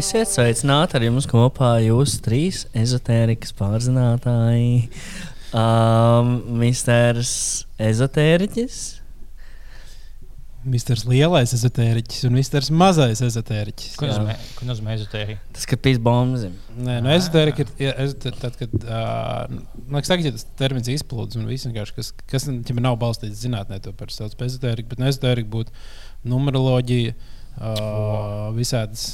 Esiet sveicināti ar jums kopā jūs trīs ezotērijas pārzinātāji. Um, Misters Ezotēriķis. Misters lielais ezotēriķis un Misters mazais ezotēriķis. Ko nozīmē, ko nozīmē ezotērija? Tas, ka pīs bombas. Nē, no ezotērika ir ja, ezotē, tad, kad uh, man liekas, ja tas termins izplūdes un viss vienkārši, kas, kas ja nav balstīts zinātnē, to par sauc par ezotēriku, bet no ezotērika būtu numeroloģija, uh, visādas.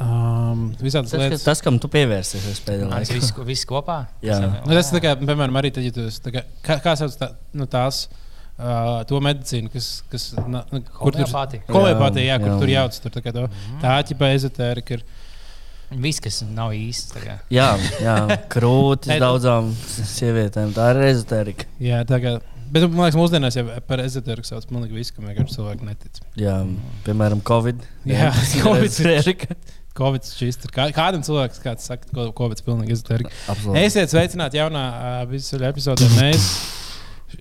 Um, visādas Tas, lietas. ka- tas, kam tu pievērsies pēdējā Tas laikā. viss, viss kopā? Jā. Nu, tas ir tā kā, piemēram, arī tad, ja tu kā, kā sauc tā, nu, tās. Uh, to medicīnu, kas, kas na, kur tur Homeopātija? Homeopātija, jā, kur Jā. tur jauc. Tur, tā kā to, tā ķipa ezotērika ir. Viss, kas nav īsts. tā. Jā, jā krūtis daudzām sievietēm. Tā ir ezotērija. Jā, tā kā, bet man liekas, mūsdienās jau par ezotēriku sauc. Man liekas, viss, kam vienkārši cilvēki netic. Jā, piemēram, Covid. Jā, Covid. ezotērika. Covid šis ir. Kā, kādam cilvēkam, kāds saka, ka Covid ir pilnīgi ezotērika. Absolūti. Esiet sveicināti jaunā vizuālajā epizodē. Mēs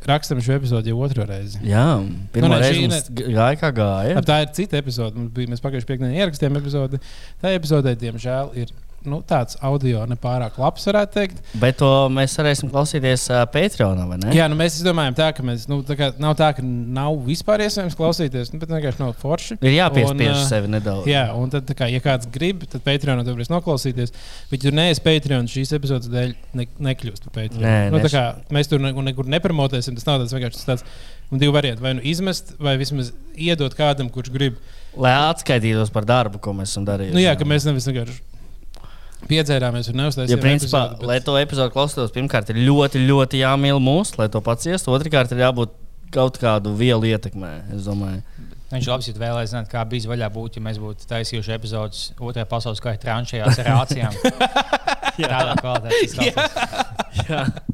rakstām šo epizodi jau otro reizi. Jā, pirmā Nu, reize mums g- gāja kā gāja. Tā ir cita epizode. Bija, mēs pagājušajā piekdienā ierakstījām epizodi. Tā epizodē, diemžēl, ir nu, tāds audio nepārāk labs, varētu teikt. Bet to mēs varēsim klausīties uh, Patreonā, vai ne? Jā, nu, mēs domājam, tā, ka mēs, nu, tā kā, nav tā, ka nav vispār iespējams klausīties, nu, bet vienkārši nav forši. Ir jāpiespiež Un, ā, sevi nedaudz. Jā, un tad, kā, ja kāds grib, tad Patreonā to varēs noklausīties. Bet, ja neesi Patreon, šīs epizodes dēļ ne, nekļūst par Patreon. Nē, nu, neš- kā, mēs tur ne, nekur nepromotēsim. Tas nav tāds vienkārši tāds. Un divi varianti. Vai nu izmest, vai vismaz iedot kādam, kurš grib. Lai atskaitītos par darbu, ko mēs esam darījuši. Nu, jā, ka mēs nevis vienkārši piedzērāmies un Jo, neuztaisījām. principā, epizodi, bet- lai to epizodu klausītos, pirmkārt, ir ļoti, ļoti jāmīl mūs, lai to pats iestu. Otrakārt, ir jābūt kaut kādu vielu ietekmē. Es domāju, Viņš labi vēlēs zināt, kā bija vaļā būt, ja mēs būtu taisījuši epizodus otrajā pasaules kara tranšajās rācijām. Tādā kvalitātē.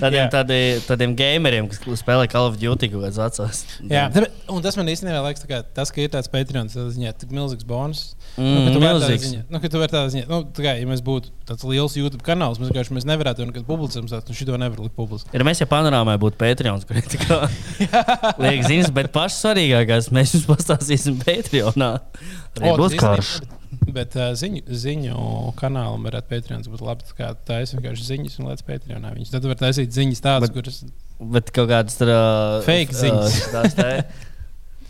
tādiem, tādiem, tādiem gameriem, kas spēlē Call of Duty kaut kādas vecās. Jā, un tas man īstenībā liekas, kā, tas, ka ir tāds Patreon, tas ir tik milzīgs bonus. Mm, nu, milzīgs. ziņā- Nu, ka tu vari tādā ziņā, nu, tā kā, ja mēs būtu tāds liels YouTube kanāls, mēs vienkārši mēs nevarētu to nekad publicēt, un šito nevar likt publiski. Ir mēs jau panorāmā būtu Patreons, kur ir tā kā liekas ziņas, bet pašas svarīgākās mēs jums pastāstīsim Patreonā. Arī O, būs karš. īstenībā- Bet uh, ziņu, ziņu kanālam varētu Patreons būt labi. tā kā Taisa vienkārši ziņas un lēc Patreonā. Viņš tad var taisīt ziņas tādas, Bet- kuras. Bet kaut kādas tur uh, Fake ziņas. tās tā,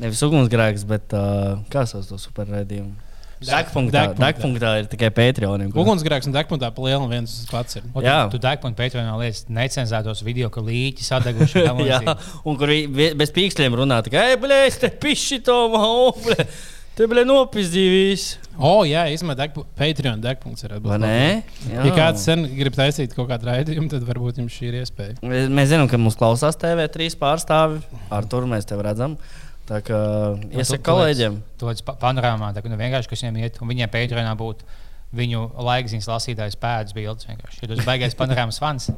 nevis ugunsgrēks, bet uh, kā sauc to superraidījumu? Degpunktā, Degpunktā. degpunktā ir tikai Patreoniem. kur- Ugunsgrēks un degpunktā pa lielu un viens tas pats ir. O, Jā. Tu, tu deg man Patreonā lietas necenzētos video, ka līķi sadeguši. Jā, un kur bez pīkstiem runā, kā, ej, blēs, te piši to māmu, te blē nopizdījis. O, jā, īstenībā degpu- Patreon degpunkts ir. Jā. Ja kāds sen grib taisīt kaut kādu raidījumu, tad varbūt jums šī ir iespēja. Mēs, zinām, ka mums klausās TV3 pārstāvi. Ar to mēs tevi redzam. Tā kā iesaka tu- kolēģiem. To pa- panorāmā, tā kā nu, vienkārši, kas viņiem iet, un viņiem Patreonā būtu viņu laikziņas lasītājs pēdas bildes. vienkārši. Ja tas baigais panorāmas fans,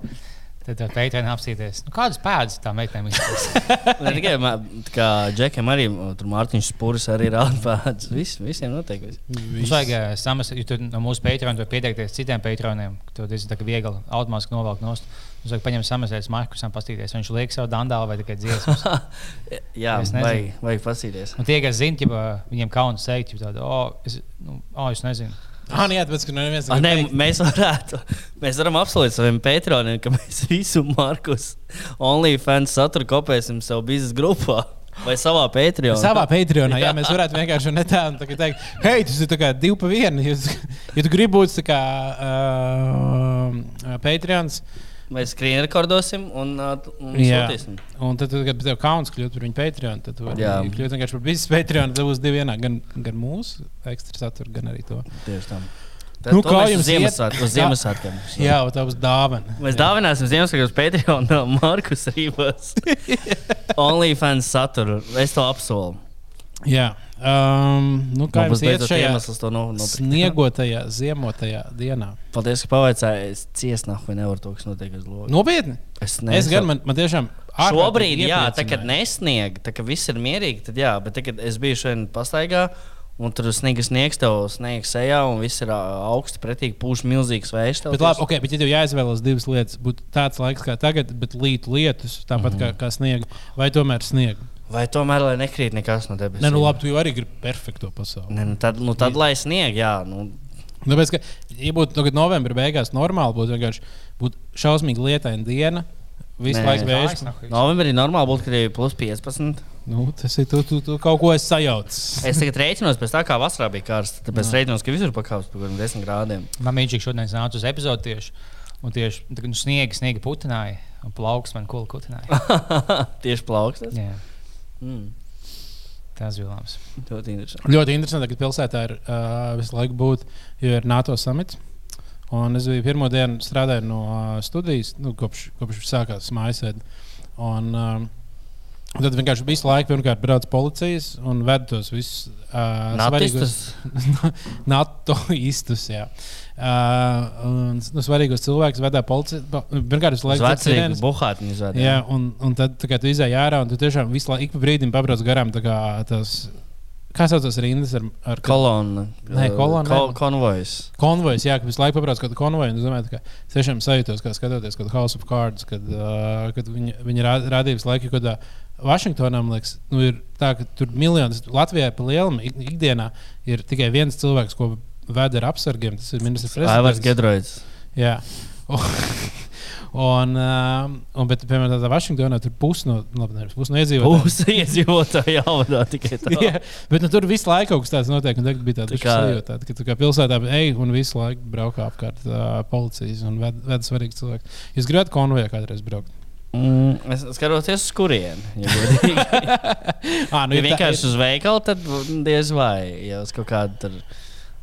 tad ar Patreonā apstīties. Nu, kādas pēdas tā meitenēm izskatās? Ne tikai tā kā Džekiem, arī tur Mārtiņš Spūris arī rāda pēdas. Vis, visiem notiek. Viss. Mums vajag uh, samas, ja tu no mūsu Patreon var pieteikties citiem Patreoniem, ka to ir viegli automātiski novelkt nost. Mums vajag paņemt samazēt Markusam, paskatīties, viņš liek savu dandālu vai tikai dziesmas. Jā, vajag, vajag pasīties. Un tie, kas zina, viņiem kauns teikt, ka tādu, oh, es, nu, oh, es nezinu. Ah, nē, tāpēc, ka neviens Ah, nē, mēs, varētu, mēs varam apsolīt saviem patroniem, ka mēs visu Markus OnlyFans saturu kopēsim savā biznesa grupā vai savā Patreonā. Savā Patreonā, jā, mēs varētu vienkārši ne tā, tā teikt, hei, tas ir divi pa vienu. Ja tu gribi būt kā uh, Patreons, Mēs screen rekordosim un, uh, un Jā. sūtīsim. un tad, kad tev kauns kļūt par viņu Patreon, tad tu vari Jā. kļūt vienkārši par biznesa Patreon. Tad būs divi vienā, gan, gan mūsu ekstra satura, gan arī to. Tieši tā. Tad, Nu, kā jums? Ziemassvētku, uz Ziemassvētkiem? Jā, tā būs dāvana. Mēs dāvināsim Ziemassvētku Patreon Markus Rībos. OnlyFans saturu. Es to apsolu. Jā, um, nu, kā būs jums iet šajā to no, nopirkt. sniegotajā, ziemotajā dienā? Paldies, ka pavaicāji. Es ciesnahu vai nevaru to, kas notiek uz logs. Nopietni! Es, Es gan man, man tiešām. Šobrīd, jā, tā kad nesnieg, tā kā viss ir mierīgi, tad jā, bet tagad es biju šodien pastaigā. Un tur sniegs, sniegs tev sniegs sejā, un viss ir ā, augsts, pretīgi pūš milzīgs vējš. Bet, labi, okay, bet ja tev jāizvēlas divas lietas, būtu tāds laiks kā tagad, bet līt lietus, tāpat mm -hmm. kā, kā sniega, vai tomēr sniega. Vai tomēr, lai nekrīt nekas no debesīm? Nē, nu labi, tu jau arī gribi perfekto pasauli. Ne, nu tad, nu, tad lai snieg, jā. Nu, Tāpēc, ka, ja būtu tagad novembrī beigās normāli, būtu vienkārši būt šausmīgi lietaina diena. Visu Nē. laiku vējš. novembrī normāli būtu, kad ir plus 15. Nu, tas ir tu, tu, tu kaut ko esi sajaucis. Es tagad rēķinos pēc tā, kā vasarā bija karsts. Tāpēc es rēķinos, ka visur pakāpst par kaut kādiem 10 grādiem. Man mīļāk šodien nāca uz epizodi tieši. Un tieši nu, sniega, sniega putināja, un plauks man kula kutināja. Tieši plaukstas. Jā, Mm, tas bija labs. ļoti interesanti. Ļoti interesanti, ka pilsētā ir uh, visu laiku būt, jo ir NATO samits. Un es biju pirmo dienu strādāju no uh, studijas, nu, kopš, kopš sākās mājas sēde. Un, Tad vienkārši visu laiku pirmkārt brauc policijas un ved tos visus uh, Natistus. NATO īstus. Jā. Uh, un, nu, svarīgos cilvēkus vedā policija. Pirmkārt, dzird Vecīgi, sirēnas. buhātiņi izvēlēt. Jā, un, un tad, tā kā tu izēji ārā, un tu tiešām visu laiku ik pa brīdim pabrauc garām tā kā tās. Kā sauc tas rindas ar, ar Kolona. Nē, kolona, Ko, nē. konvojs. konvoju? Jā, ka visu laiku pabrauc kādu konvoju. Es domāju, ka tiešām sajūtos, kā skatoties kaut kādu House of Cards, kad, uh, kad viņi, viņi rā- rādīja visu laiku, kad uh, Vašingtonā man liekas, nu, ir tā, ka tur miljonus Latvijā pa lielam ik, ikdienā ir tikai viens cilvēks, ko veda ar apsargiem. Tas ir ministrs Aivars prezidents. Gedroids. Jā. Un, um, un, bet, piemēram, tādā Vašingtonā tur pusi no, labi, nevis pusi no iedzīvotājiem. Pusi iedzīvotāji jāvadā tikai tā. Jā, bet nu, tur visu laiku kaut kas tāds notiek. un Tagad bija tāda Tā sajūta, ka tu kā pilsētā ej un visu laiku braukā apkārt uh, policijas un ved, ved svarīgi cilvēki. Jūs gribat konvojā kādreiz braukt? Mm, es skatoties uz kurieni. Ja, godīgi. Ah, ja vienkārši uz veikalu, tad diez vai. Ja uz kaut kādu tur.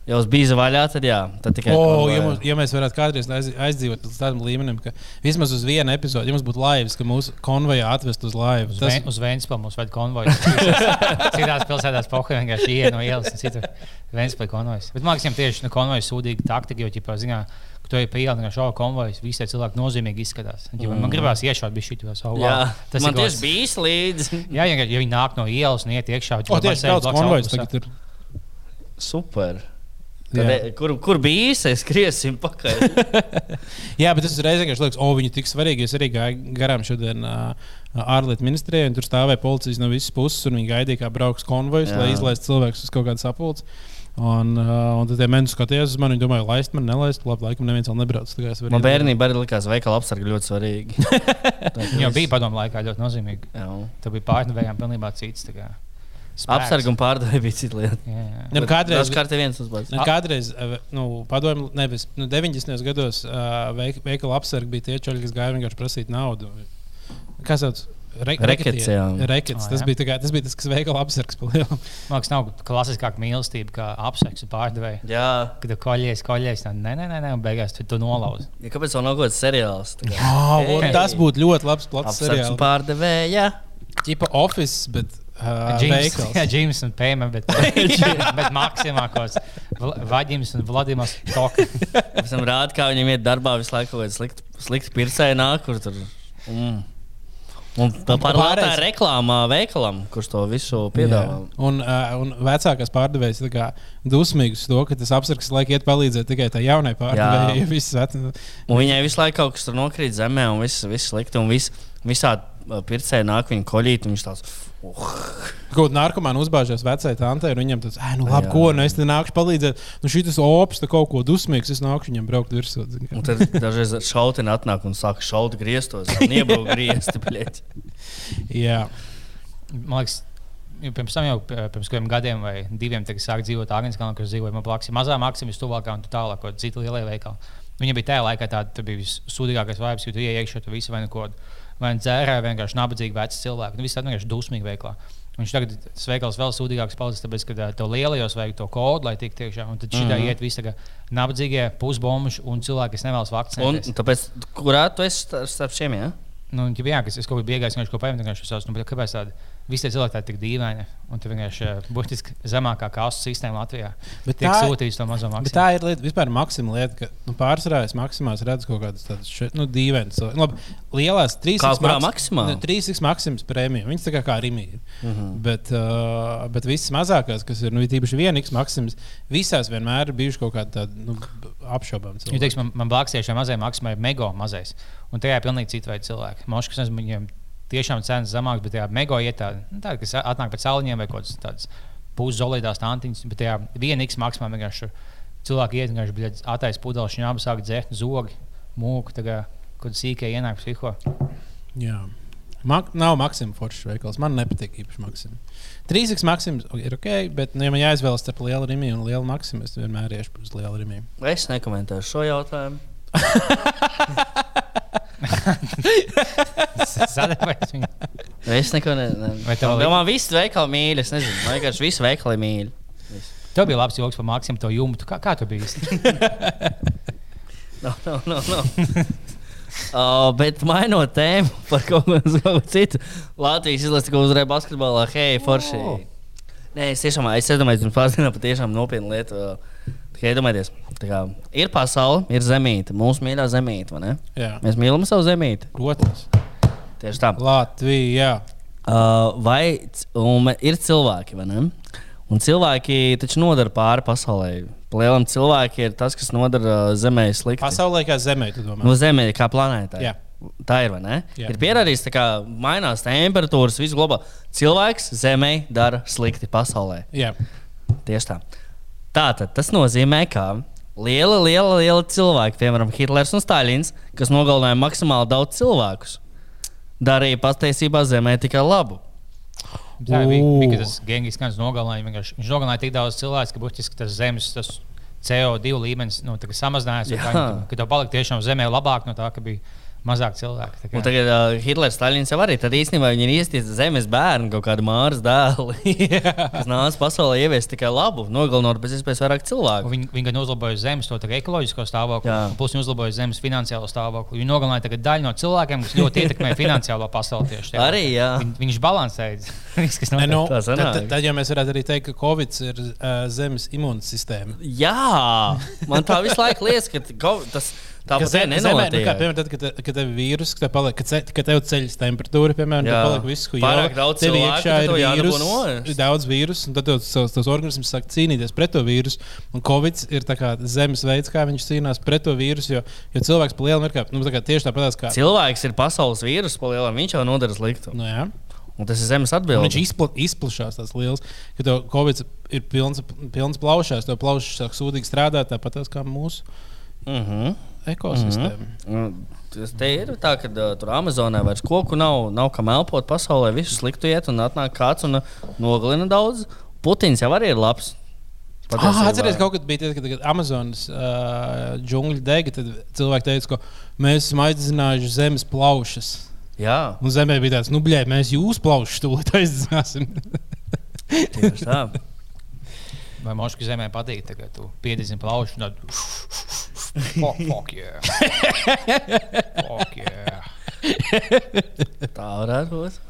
Ja uz bīza vaļā, tad jā. Tad tikai O, ja, mums, ja mēs varētu kādreiz aiz, aizdzīvot līdz tādam līmenim, ka vismaz uz vienu epizodi, ja mums būtu laivas, ka mūsu konvojā atvest uz laivu, Uz, tas Ven, uz Vēnspilsnu mums vajag konvoju. Citās pilsētās pohuļ vienkārši ienāca no ielas un citur. Vēnspilsnu konvojs. Bet viņiem tieši nu, konvoja sūdīga taktika, jo, ķipā, zinā, ka tu ej pa ielu, kā šāda konvojas, visi cilvēki nozīmīgi izskatās. Ja man gribās iešaut bija šī tā, wow, tas man ir tieši bija līdzi. Jā, ja, ja viņi nāk no ielas un iet iekšā, o, tieši tāds konvojs tagad ir. Super. Tad, Jā. e, kur, kur bija īsi? Es skriesim pakaļ. Jā, bet tas uzreiz vienkārši liekas, o, viņi tik svarīgi. Es arī gāju garām šodien uh, ārlietu ministrijai, un tur stāvēja policijas no visas puses, un viņi gaidīja, kā brauks konvojs, lai izlaistu cilvēkus uz kaut kādas sapulces. Un, uh, un tad tie mēneši skatījās uz mani, un domāju, laist man, nelaist. Labi, laikam neviens vēl nebrauc. tā Man bērnībā arī likās, ka veikala apsarga ļoti svarīga. Jā, bija padomu laikā ļoti nozīmīgi. Jā. Tur bija pārnevējām pilnībā cits. tā. Apsarga un pārdevēja bija cita lieta. Jā, jā. Ne, kādreiz, Tas ir viens uzbūvēts. kādreiz uh, nu, padomju, nevis nu, 90. gados uh, veik, veikala apsargi bija tie čaļi, kas gāja vienkārši prasīt naudu. Kas sauc? Re, Rekets, jā. Rekets, Ah, tas, jā. bija kā, tas bija tas, kas veikala apsargs. Man liekas, nav klasiskāka mīlestība kā un pārdevēja. Jā, Kad tu koļies, koļies, nē, nē, nē, nē un beigās tu to nolauzi. ja kāpēc vēl nav kaut kāds seriāls? Oh, Ei. tas būtu ļoti labs plats Apsargs seriāls. pārdevēja. Tipa office, bet uh, Džims, veikals. jā, Džims un Pēma, bet, bet maksimākos Vaģims un Vladimirs Toka. Pēc tam rāda, kā viņam iet darbā visu laiku kaut kāda slikta, slikta pircēja nāk, kur tur. Mm. Un tā tā pārējais- ir reklāmā veikalam, kurš to visu piedāvā. Jā. Un, uh, un vecākais pārdevējs ir dusmīgs to, ka tas apsargs laika iet palīdzēt tikai tai jaunai pārdevējai. Ja viss viņai visu laiku kaut kas tur nokrīt zemē, un viss viss slikti. Un vis, visādi pircēji nāk viņa koļīt, un viņš tāds. Uh, Kaut kā narkomāni uzbāžās vecai tantei, un viņam tas, ah, nu labi, Jā. ko, nu es te nākšu palīdzēt. Nu šis ops, te kaut ko dusmīgs, es nākšu viņam braukt virsū. un tad dažreiz šauteņi atnāk un sāk šaut griestos. Un iebraukt griezti. bļeķ. Jā, Man liekas, jau pirms tam jau pirms kādiem gadiem vai diviem sāk dzīvot Agnēskalnā, kur dzīvoja man blakus. ir Mazā maksimā, stuvākā un tā tālāk, kaut cita liela veikala. Viņa bija tajā laikā tāda, tā bija vissūdīgākais vibes, jo tu ienāc iekšā, tu visi vai nu ko, vai nu dzērā, vienkārši nabadzīgi veci cilvēki. Nu, viss tāds vienkārši dusmīgi veiklā. Un Viņš tagad tas veikals vēl sūdīgāks palicis, tāpēc, ka tev lielajos vajag to kodu, lai tiktu iekšā. Un tad šī tā Mhm. iet visi tā kā nabadzīgie, pusbombuši un cilvēki, kas nevēlas Un vakcinēties. tāpēc, kurā tu esi sta- starp šiem? Ja? Nu, un, jā, kas es kaut ko biju iegājis, viņš kaut ko paņēma, viņš savus, nu, bet kāpēc tādi visi cilvēki tādi tik dīvaini un tu vienkārši ā, burtiski zemākā kastu sistēma Latvijā bet tiek tā, sūtīts to mazo bet maksājumu. tā ir lieta, vispār maksima lieta, ka nu, pārsvarā es maksimās redzu kaut kādas tādas še- nu, dīvainas. cilvēki. Labi, lielās trīs Kā kurā maksimā? Trīs X maksimas prēmija. Viņas tā kā, kā Rimī ir. Mhm. Bet, uh, bet visas mazākās, kas ir nu, tīpaši vienīgs maksims, visās vienmēr ir bijušas kaut kāda tāda nu, apšaubāma. Jo, teiksim, man, man blakus šiem mazajiem maksimām ir mega mazais. Un tajā ir pilnīgi cita veida cilvēki. Moškas, nezinu, viņiem tiešām cenas zemākas, bet tajā mega ietā, nu, tā, kas atnāk pēc cēliņiem vai kaut kādas tādas puszolīdās tantiņas, bet tajā viena X maksimā vienkārši cilvēki iet vienkārši attaisno pudeles, viņa abas sāk dzert zogi, mūku, tagad, kad sīkā ienāk psiho. Jā. Mak nav Maksims foršs veikals. Man nepatīk īpaši Maksims. Trīsīgs Maksims ir ok, bet, nu, ja man jāizvēlas starp lielu rīmu un lielu Maksimu, es vienmēr iešu uz lielu rīmu. Es nekomentēšu šo jautājumu. Sadarbēs viņu. Es neko nedomāju. Vai tev li- man viss veikali mīl. Es nezinu, man vienkārši visu veikali mīl. Tev bija labs joks par Maksimu, to jumtu. Kā, kā tu biji? No, no, no, no. Uh, bet mainot tēmu par kaut ko, ko citu, Latvijas izlase, ko uzvarēja basketbolā, hei, forši. O. Nē, es tiešām es iedomājos, ka Falksteinā patiešām nopietna lieta. uh, iedomājieties, kā ir pasaule, ir zemīte, mūsu mīļā zemīte. Mēs mīlam savu zemīti. protams. Tieši tā. Latvija. Uh, vai ir cilvēki, vai ne? Un cilvēki taču nodara pāri pasaulē. Lielam cilvēkiem ir tas, kas nodara zemē slikti. Pasaulē kā zemē, tu domā? No Zemes kā planētā. Jā. Tā ir. vai ne? Jā. Ir pierādīts, ka mainās temperatūras, viss globāli. Cilvēks Zemē dara slikti pasaulē. Jā. Tieši tā. Tātad tas nozīmē, ka liela, liela, liela cilvēka, piemēram, Hitlers un Stalins, kas nogalināja maksimāli daudz cilvēkus, darīja patiesībā Zemē tikai labu. Tā bija, bija tas Gengis Kans nogalināja. vienkārši- Viņš nogalināja tik daudz cilvēku, ka būtiski tas zemes tas CO2 līmenis nu, samazinājās. un Jā. tā viņi- Ka tev palika tiešām zemē labāk no tā, ka bija mazāk cilvēku. Tā kā- Un tagad uh, Hitlers, Stalins jau arī tad īstenībā viņi ir iestīti zemes bērni, kaut kādi māras dēli, kas nāca pasaulē ieviest tikai labu, nogalinot pēc iespējas vairāk Un cilvēku. Viņi, viņi gan uzlaboja zemes to tā ekoloģisko stāvokli, un plus viņi uzlaboja zemes finansiālo stāvokli. Viņi nogalināja tagad daļu no cilvēkiem, kas ļoti ietekmē finansiālo pasauli. Tieši tajā. Arī, jā. Viņ, viņš balansēja. Ne, nu, Tā tad, tad, tad jau mēs varētu arī teikt, ka Covid ir uh, zemes imūnsistēma. Jā, man tā visu laiku liekas, ka tas tāpat zem- zemē, nu, nenotiek. kā, piemēram, tad, kad, kad tev ir vīrus, kad paliek, kad, ce, kad tev ceļas temperatūra, piemēram, tad paliek viss, ko Pārāk daudz tev cilvēku, iekšā ir tev jādabū vīrus, noēst. ir daudz vīrusu, un tad tev savs- tavs organisms sāk cīnīties pret to vīrusu. Un Covid ir tā kā zemes veids, kā viņš cīnās pret to vīrusu, jo, jo cilvēks pa lielam ir kā, nu, tā kā tieši tāpat kā. Cilvēks ir pasaules vīrus, palielam, viņš jau nodara sliktu. Nu, jā. Un tas ir zemes atbildība. viņš izpla, izplatās tāds liels, ka tev Covid ir pilns, pilns plaušās, tev plaušas sāk sūdīgi strādāt, tāpat kā mūsu Uh -huh. Ekosistēma. Un Tas te ir tā, ka uh, tur Amazonē vairs koku nav, nav kam elpot pasaulē. Visu sliktu iet un atnāk kāds un nogalina daudz. Putins jau arī ir labs. Ah, atcerieties, kaut kad bija, tad, kad, kad Amazonas uh, džungļi dega, tad cilvēki teica, ka mēs esam aizzinājuši zemes plaušas. Jā, Un zemē bija tāds, nu, blē, mēs jūsu plaušas tūlīt aizzināsim. tieši tā. Vai Moškas zemē patīk, tagad tu piedzīvi plaušu. un Tad... Fuck, fuck, yeah. fuck, yeah. Tā varētu būt.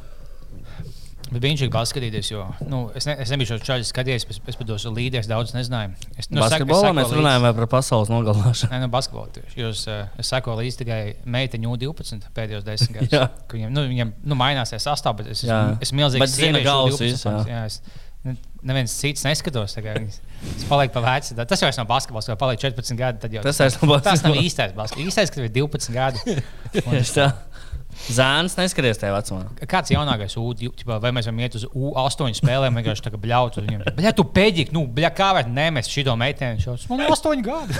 Bet viņš ir paskatīties, jo nu, es, ne, es nebiju šādu čaļu skatījies, es, es par tos līderus daudz nezināju. Es, Nu, Basketbolā mēs runājam vai par pasaules nogalināšanu. Nē, no basketbola tieši. Jo es, eh, es sekoju līdzi tikai meiteņu 12 pēdējos desmit ka Viņiem, nu, viņiem nu, mainās tie sastāvdaļas, bet es Jā. esmu, esmu milzīgs. Bet zina sieviešu galvas 12 ne- Neviens cits neskatos. Es palieku pa tad- Tas jau nav basketbols, jau paliek 14 gadi. tad Jau, Tas vairs nav tas nav īstais basketbols. Īstais, kad ir 12 gadi. Un. Zēns neskaties tajā vecumā. Kāds jaunākais U2, vai mēs varam iet uz U8 spēlēm, vienkārši tā kā bļaut uz viņiem? Bļa, tu pēdīgi, nu, bļa, kā var nemest šito meiteni? Šos. Man ir 8 gadi.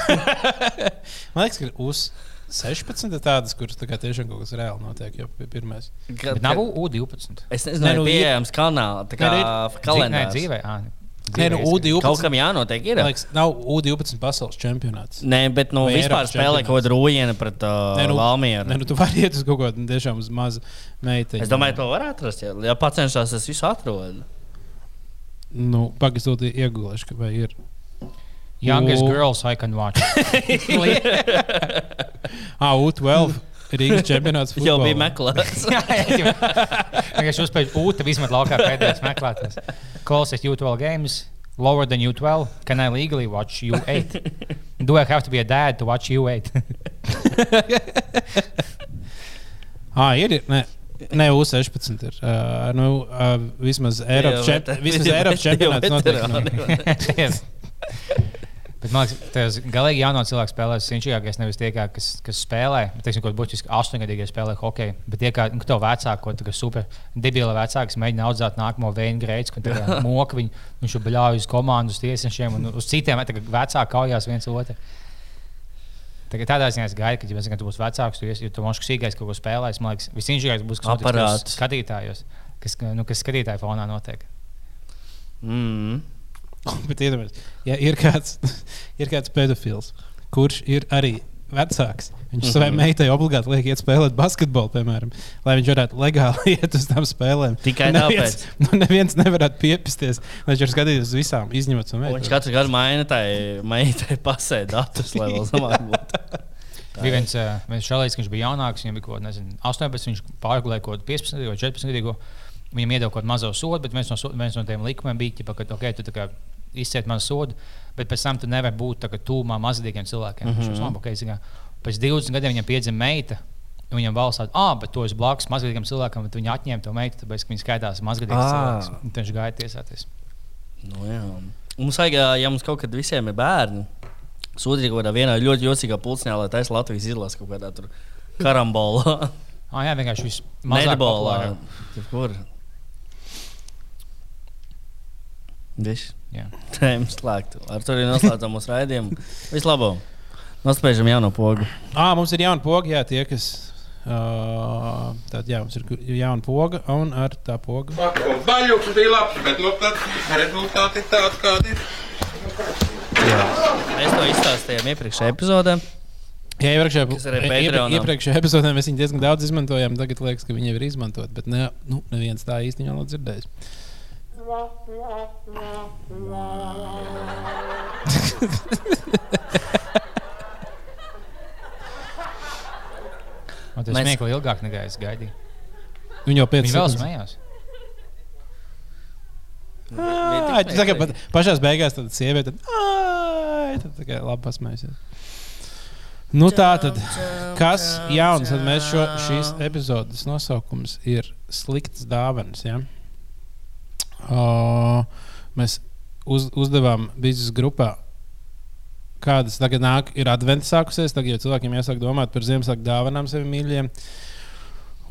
Man liekas, ka uz 16 ir tādas, kuras tā tiešām kaut kas reāli notiek. Kad, Bet nav U12. Es nezinu, Nē, vai nu, ir pieejams kanāla, tā kā Nē, kalendārs. dzīvē. Ā, Nē, nu, dzīvē Kaut U12. kam jānotiek. Ir. Liekas, nav U12 pasaules čempionāts. Nē, bet nu, Vai vispār spēlē kaut kāda rūjiena pret uh, Nē, nu, Valmieru. Nē, nu, tu vari iet uz kaut kādu tiešām uz mazu meiteni. Es domāju, to var atrast. Ja, ja pacenšos, es visu atrodu. nu, pagaidot, iegulēšu, ka vai ir. Youngest U- girls I can watch. Ah, U12. Rīgas čempionāts. Jau bija meklēts. Vienkārši uzspēlēt ūtu, vismaz laukā pēdējais meklētājs. Closest U12 games. Lower than U12. Can I legally watch U8? Do I have to be a dad to watch U8? Ah, ir. ir ne. Nē, U16 ir. Uh, nu, uh, vismaz Eiropas, čempionāts notiek. Bet man liekas, tas galīgi jauno cilvēku spēlēs inčīgākais nevis tie, kā, kas, kas spēlē. Teiksim, kaut būtiski astoņgadīgie spēlē hokeju, bet tie, kā nu, to vecāko, tā kā super debila vecāks, mēģina audzēt nākamo veinu greidu, kad moka viņu, viņš jau bļauj uz komandu, uz tiesnešiem un uz citiem, tā kā vecāki kaujās viens otru. Tagad tādā ziņā es gaidu, ka, ja mēs, tu būsi vecāks, tu, esi, ja tu mošs sīkais kaut ko spēlēs, man liekas, visinžīgākais būs, kas tajos skatītājos, kas, nu, kas skatītāju fonā notiek. Mm. Bet iedomājieties, ja ir kāds, ir kāds pedofils, kurš ir arī vecāks. Viņš mm -hmm. savai meitai obligāti liek iet spēlēt basketbolu, piemēram, lai viņš varētu legāli iet uz tām spēlēm. Tikai neviens, tāpēc. nu, neviens nevarētu piepisties, lai viņš var skatīties uz visām, izņemot no Un Viņš katru gadu maina tai meitai pasē datus, lai vēl zamāk būtu. Bija viens, viens šalīts, ka viņš bija jaunāks, viņam bija kaut kāds, nezinu, 18, viņš pārgulēja kaut kādu 15 vai 14 gadu. Viņam kādu mazo sodu, bet viens no, so- viens no tiem likumiem bija, ķipa, ka, ok, tu izciet mazu sodu, bet pēc tam tu nevari būt tūmā mazgadīgiem cilvēkiem. Mm -hmm. Jau okay, zina, pēc 20 gadiem viņam piedzima meita. Viņam valsts tāda, ah, bet to es blakus mazgadīgam cilvēkam, bet viņi atņēma to meitu, tāpēc, ka viņi skaitās mazgadīgs Ā. cilvēks. Viņš gāja tiesāties. Nu, jā. Mums vajag, ja mums kaut kad visiem ir bērni, sūtīt kaut kādā vienā ļoti jocīgā pulcņā, lai taisa Latvijas izlase kaut kādā karambolā, Ah, jā, vienkārši viss nedbolā. Kur? Viss. Jā. Tēma slēgta. Ar to arī noslēdzam mūsu raidījumu. Vislabāk! Nospēžam jauno pogu. À, mums ir jauna poga, jā, tie, kas. Uh, tad, jā, mums ir jauna poga, un ar tā poga. Baļķis bija labs, bet nu, tad rezultāti tādi, kādi ir. Mēs to izstāstījām iepriekšējā epizodē. Jā, iepriekšējā, ieprie- Patreonā. iepriekšējā epizodē mēs viņu diezgan daudz izmantojām. Tagad liekas, ka viņi jau ir izmantoti, bet ne, nu, neviens tā īsti nav dzirdējis. Un tas Mēs- smieklīgi ilgāk nekā es gaidīju. Viņi jau pēc sekundes- smējās. Ā, tu saki, pat pašā beigās tad sieviete. Ai, tad tā kā labi pasmējusies. Nu, tā tad, kas jauns, tad mēs šo, šīs epizodes nosaukums ir sliktas dāvanas. Ja? O, mēs uz, uzdevām biznesa grupā, kādas tagad nāk, ir advents sākusies, tagad jau cilvēkiem jāsāk domāt par Ziemassvētku dāvanām sevi mīļiem.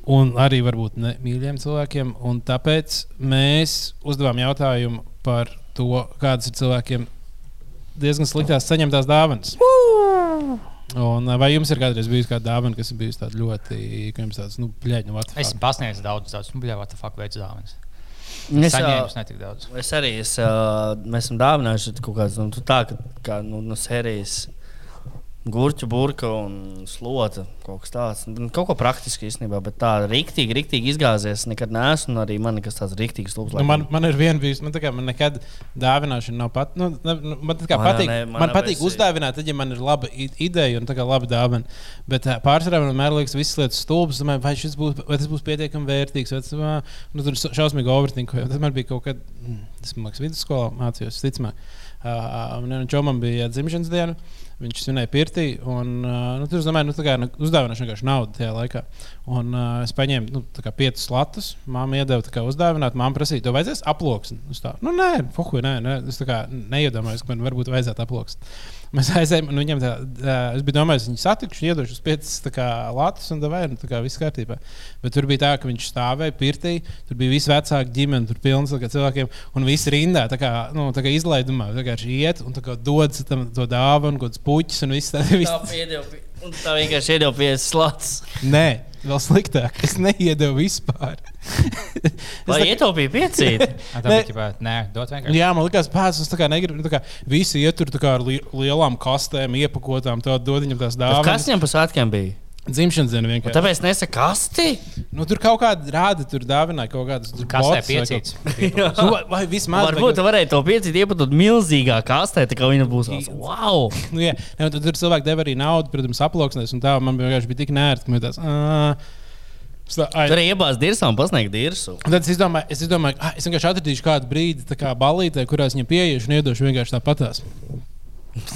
Un arī varbūt ne mīļiem cilvēkiem. Un tāpēc mēs uzdevām jautājumu par to, kādas ir cilvēkiem diezgan sliktās saņemtās dāvanas. Un, vai jums ir kādreiz bijusi kāda dāvana, kas ir bijusi tāda ļoti, ka jums tāds, nu, plēķis, nu, Es esmu pasniedzis daudz, daudz, nu, the fuck, veids dāvanas. Es, es arī es, mēs esam dāvinājuši kaut kādas nu, tā, ka, kā nu, no sērijas gurķu burka un slota. Kaut kas tāds Nu, kaut ko praktiski īstenībā, bet tā rīktīgi, rīktīgi izgāzies. Nekad neesmu, arī man nekas tāds rīktīgs lūps. Nu, man, man ir viena bijusi, man, tā kā, man nekad dāvināšana nav pat. Nu, ne, nu, man kā Man patīk, ne- man man patīk uzdāvināt, tad, ja man ir laba ideja un laba dāvana. Bet pārsvarā man vienmēr liekas, visas lietas stulbas. Domāju, vai, būs, vai tas būs pietiekami vērtīgs, vai tas nu, tur šausmīgi overthinkoju. Tas man bija kaut kad, mm, tas man liekas, vidusskolā mācījos, ticamāk. Uh, un Čomam bija dzimšanas diena. Viņš svinēja pirtī, un nu, tur, domāju, nu, kā nu, uzdāvināšu vienkārši naudu tajā laikā. Un uh, es paņēmu nu, piecus latus, māmu iedeva tā kā uzdāvināt, māmu prasīja, to vajadzēs aploksni. Nu, nē, fuku, nē, nē. Es kā neiedomājos, ka man varbūt vajadzētu aploksni. Mēs aizējām, un viņam tā, tā, es domājis, viņu satikšu, iedošu uz piecas latus, un vai, nu, tā kā viss kārtībā. Bet tur bija tā, ka viņš stāvēja pirtī, tur bija visi vecāki ģimene, tur pilns kā cilvēkiem, un visi rindā, tā kā, nu, tā kā izlaidumā, tā kā iet, un tā kā dod tam to dāvanu, kaut kāds puķis, un viss tā, Tā, viss, piedeva, un tā vienkārši iedeva 50 slats. Nē, vēl sliktāk, es neiedevu vispār. Vai tā ietaupīja piecīt? Tā Nē. nē, dot vienkārši. Jā, man liekas, pēc tam kā negribu. Nu, tā kā visi iet tur tā kā ar li lielām kastēm, iepakotām, to dod viņam tās dāvanas. Kas viņam pa svētkiem bija? Dzimšanas diena Un vienkārši. Tāpēc nesaka kasti. Nu, tur kaut kāda rāda, tur dāvināja kaut kādas Kas tā botus vai vai- vismaz Varbūt tu varēji to piecīt iepatot milzīgā kastē, tā kā viņa būs wow! Nu, jā, ne, un tad tur cilvēki deva arī naudu, protams, aploksnēs, un tā man vienkārši bija tik nērti, ka man tāds. ā, es tā- ai, Tur iebāz dirsā un pasniegt dirsu. Un Tad es izdomāju, es, izdomāju ah, es vienkārši atradīšu kādu brīdi, kā balītē, kurās viņam pieiešu un iedošu vienkārši tāpatās.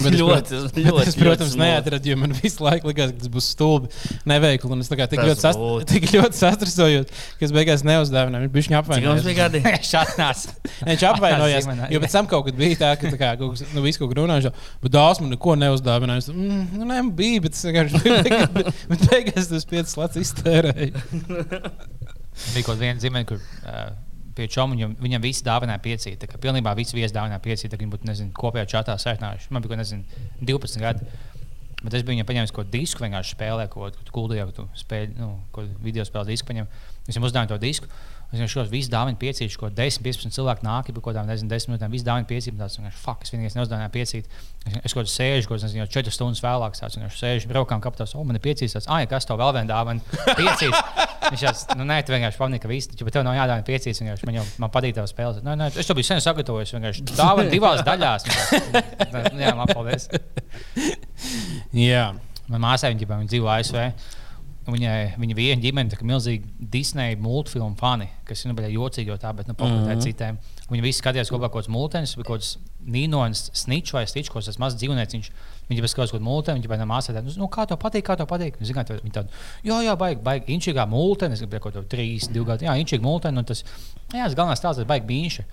Bet es, ļoti, prot- ļoti, bet es, protams, ļoti neatradu, jo man visu laiku likās, ka tas būs stulbi, neveikli. Un es tā kā tik ļoti, sast, tik ļoti sastrādājos, ka es beigās neuzdāvināju. Viņš bija Cik mums bija apvainojis. gadi? Šāpnās. Viņš apvainojās. Jo pēc tam kaut kad bija tā, ka tā kā, kaut kas, nu, visu kaut ko runāju, bet dāvāts man neko neuzdāvināja. Es, Mm, nu, nē, man bija, bet es vienkārši biju. Bet, beigās tas piecas lats iztērēju. Bija kaut viena zīme, kur uh, pie čomu viņam, viņam visi dāvināja piecīt. Tā kā pilnībā visi viesi dāvināja piecīt, tā kā viņi būtu, nezinu, kopējā čatā sēžinājuši. Man bija, nezinu, 12 gadi. Bet es biju viņam paņēmis kaut kādu disku, vienkārši spēlēju kaut ko gudrību, ka tu spēļ, nu, ko video spēles disku paņem. Es viņam uzdāvināju to disku. Es vienkārši šos visus dāvinu piecīšu, ko 10, 15 cilvēku nāk, jau kaut kādām, nezinu, 10 minūtēm. Visi dāvinu piecīt, tāds vienkārši fuck, es vienīgais neuzdāvināju piecīt. Es, es kaut kādā sēžu, nezinu, jau 4 stundas vēlāk, tāds vienkārši sēžu, braukām kaptos, o, man ir piecīs, tāds, ah, kas to vēl vien dāvina, piecīs. Viņš jau, nu, nē, tu vienkārši pamanīji, ka viss, bet tev nav jādāvina piecīs, vienkārši man jau, man patīk tev spēlēt. Nē, nē, es to biju sen sagatavojis, vienkārši dāvinu divās daļās. Vienkārši, Jā, man paldies. Jā. Manā māsā viņa, viņa dzīvo ASV. Viņai, viņa viena ģimene ir milzīgi Disneja multfilmu fani, kas ir nu, jocīgi, jo tā, bet nu, mm -hmm. citiem. Viņi visi skatījās kopā kaut kādas vai kaut kādas nīnonas, sničs vai kaut kāds mazs dzīvnieks. Viņi jau skatās kaut kādu multeni, viņa bērnam māsā tādu, nu, kā tev patīk, kā tev patīk. Viņa zina, viņi tādu, jā, jā, baigi, baigi, inčīgā multene, es gribēju kaut kādu trīs, divu gadu, jā, inčīga multene, un tas, jā, tas galvenais tās ir baigi bīņši.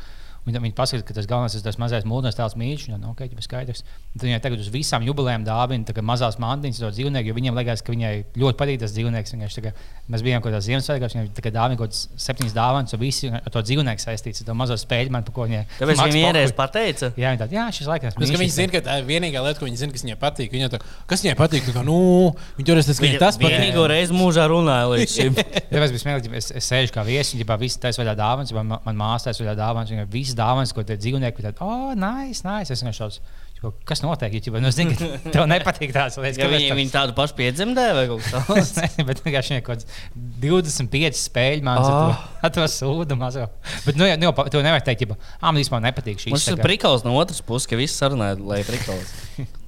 Viņi, viņi pasaka, ka tas galvenais ir tas mazais mūžs, tēls mīļš. Viņa no, okay, ir skaidrs. Tad viņai tagad uz visām jubilejām dāvina mazās mantiņas to dzīvnieku, jo viņiem liekas, ka viņai ļoti patīk tas dzīvnieks. Vienkārši, kā, mēs bijām kaut kādā Ziemassvētkos, viņai dāvina kaut kādas septiņas dāvanas, un visi ar to dzīvnieku saistīts. To mazo spēļu man, ko viņai. Tāpēc viņa vienreiz pateica. Jā, viņa tāda, jā, šis laiks. Tas, ka viņi zina, ka tā ir vienīgā lieta, ko viņi zina, kas viņai patīk. Viņa tā, kas viņai patīk, tā kā, nu, viņi tur ir tas, ka viņai tas patīk. vienīgo reizi mūžā runāja līdz šim. Tāpēc smieklīgi, es, es sēžu kā viesis, un jau visi taisa vaļā dāvanas, man, man māsā taisa vaļā dāvanas, un visas dāvanas, ko tie dzīvnieki, tad, oh, nice, nice. Es vienkārši šāds, kas notiek, ja nu, zini, ka tev nepatīk tās lietas. Ja viņi, viņi tādu pašu piedzemdēja vai kaut kas tāds. nezinu, bet vienkārši kaut kāds 25 spēļu Ah. ar, to- ar to sūdu mazo. Bet, nu, jau, nu, tev nevar teikt, ka, ah, man īstenībā nepatīk šī Mums ir prikals no otras puses, ka viss sarunāja, lai prikals.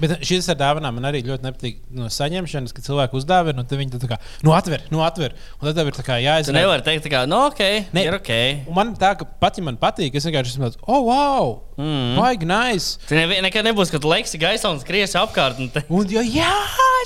Bet šis ar dāvanām man arī ļoti nepatīk no saņemšanas, kad cilvēki uzdāvina, un tad viņi tā kā, nu, atver, nu, atver. Un tad tev ir tā kā Tu jāizsaka. nevari teikt, kā, nu, ok, Ne. ir ok. Un man tā, ka pat ja man patīk, es vienkārši esmu tāds, oh, wow, Mm. baigi nice. Tu nevi- nekad nebūs, ka tu leksi gaisā un skriesi apkārt. Un te... Un, jo, jā,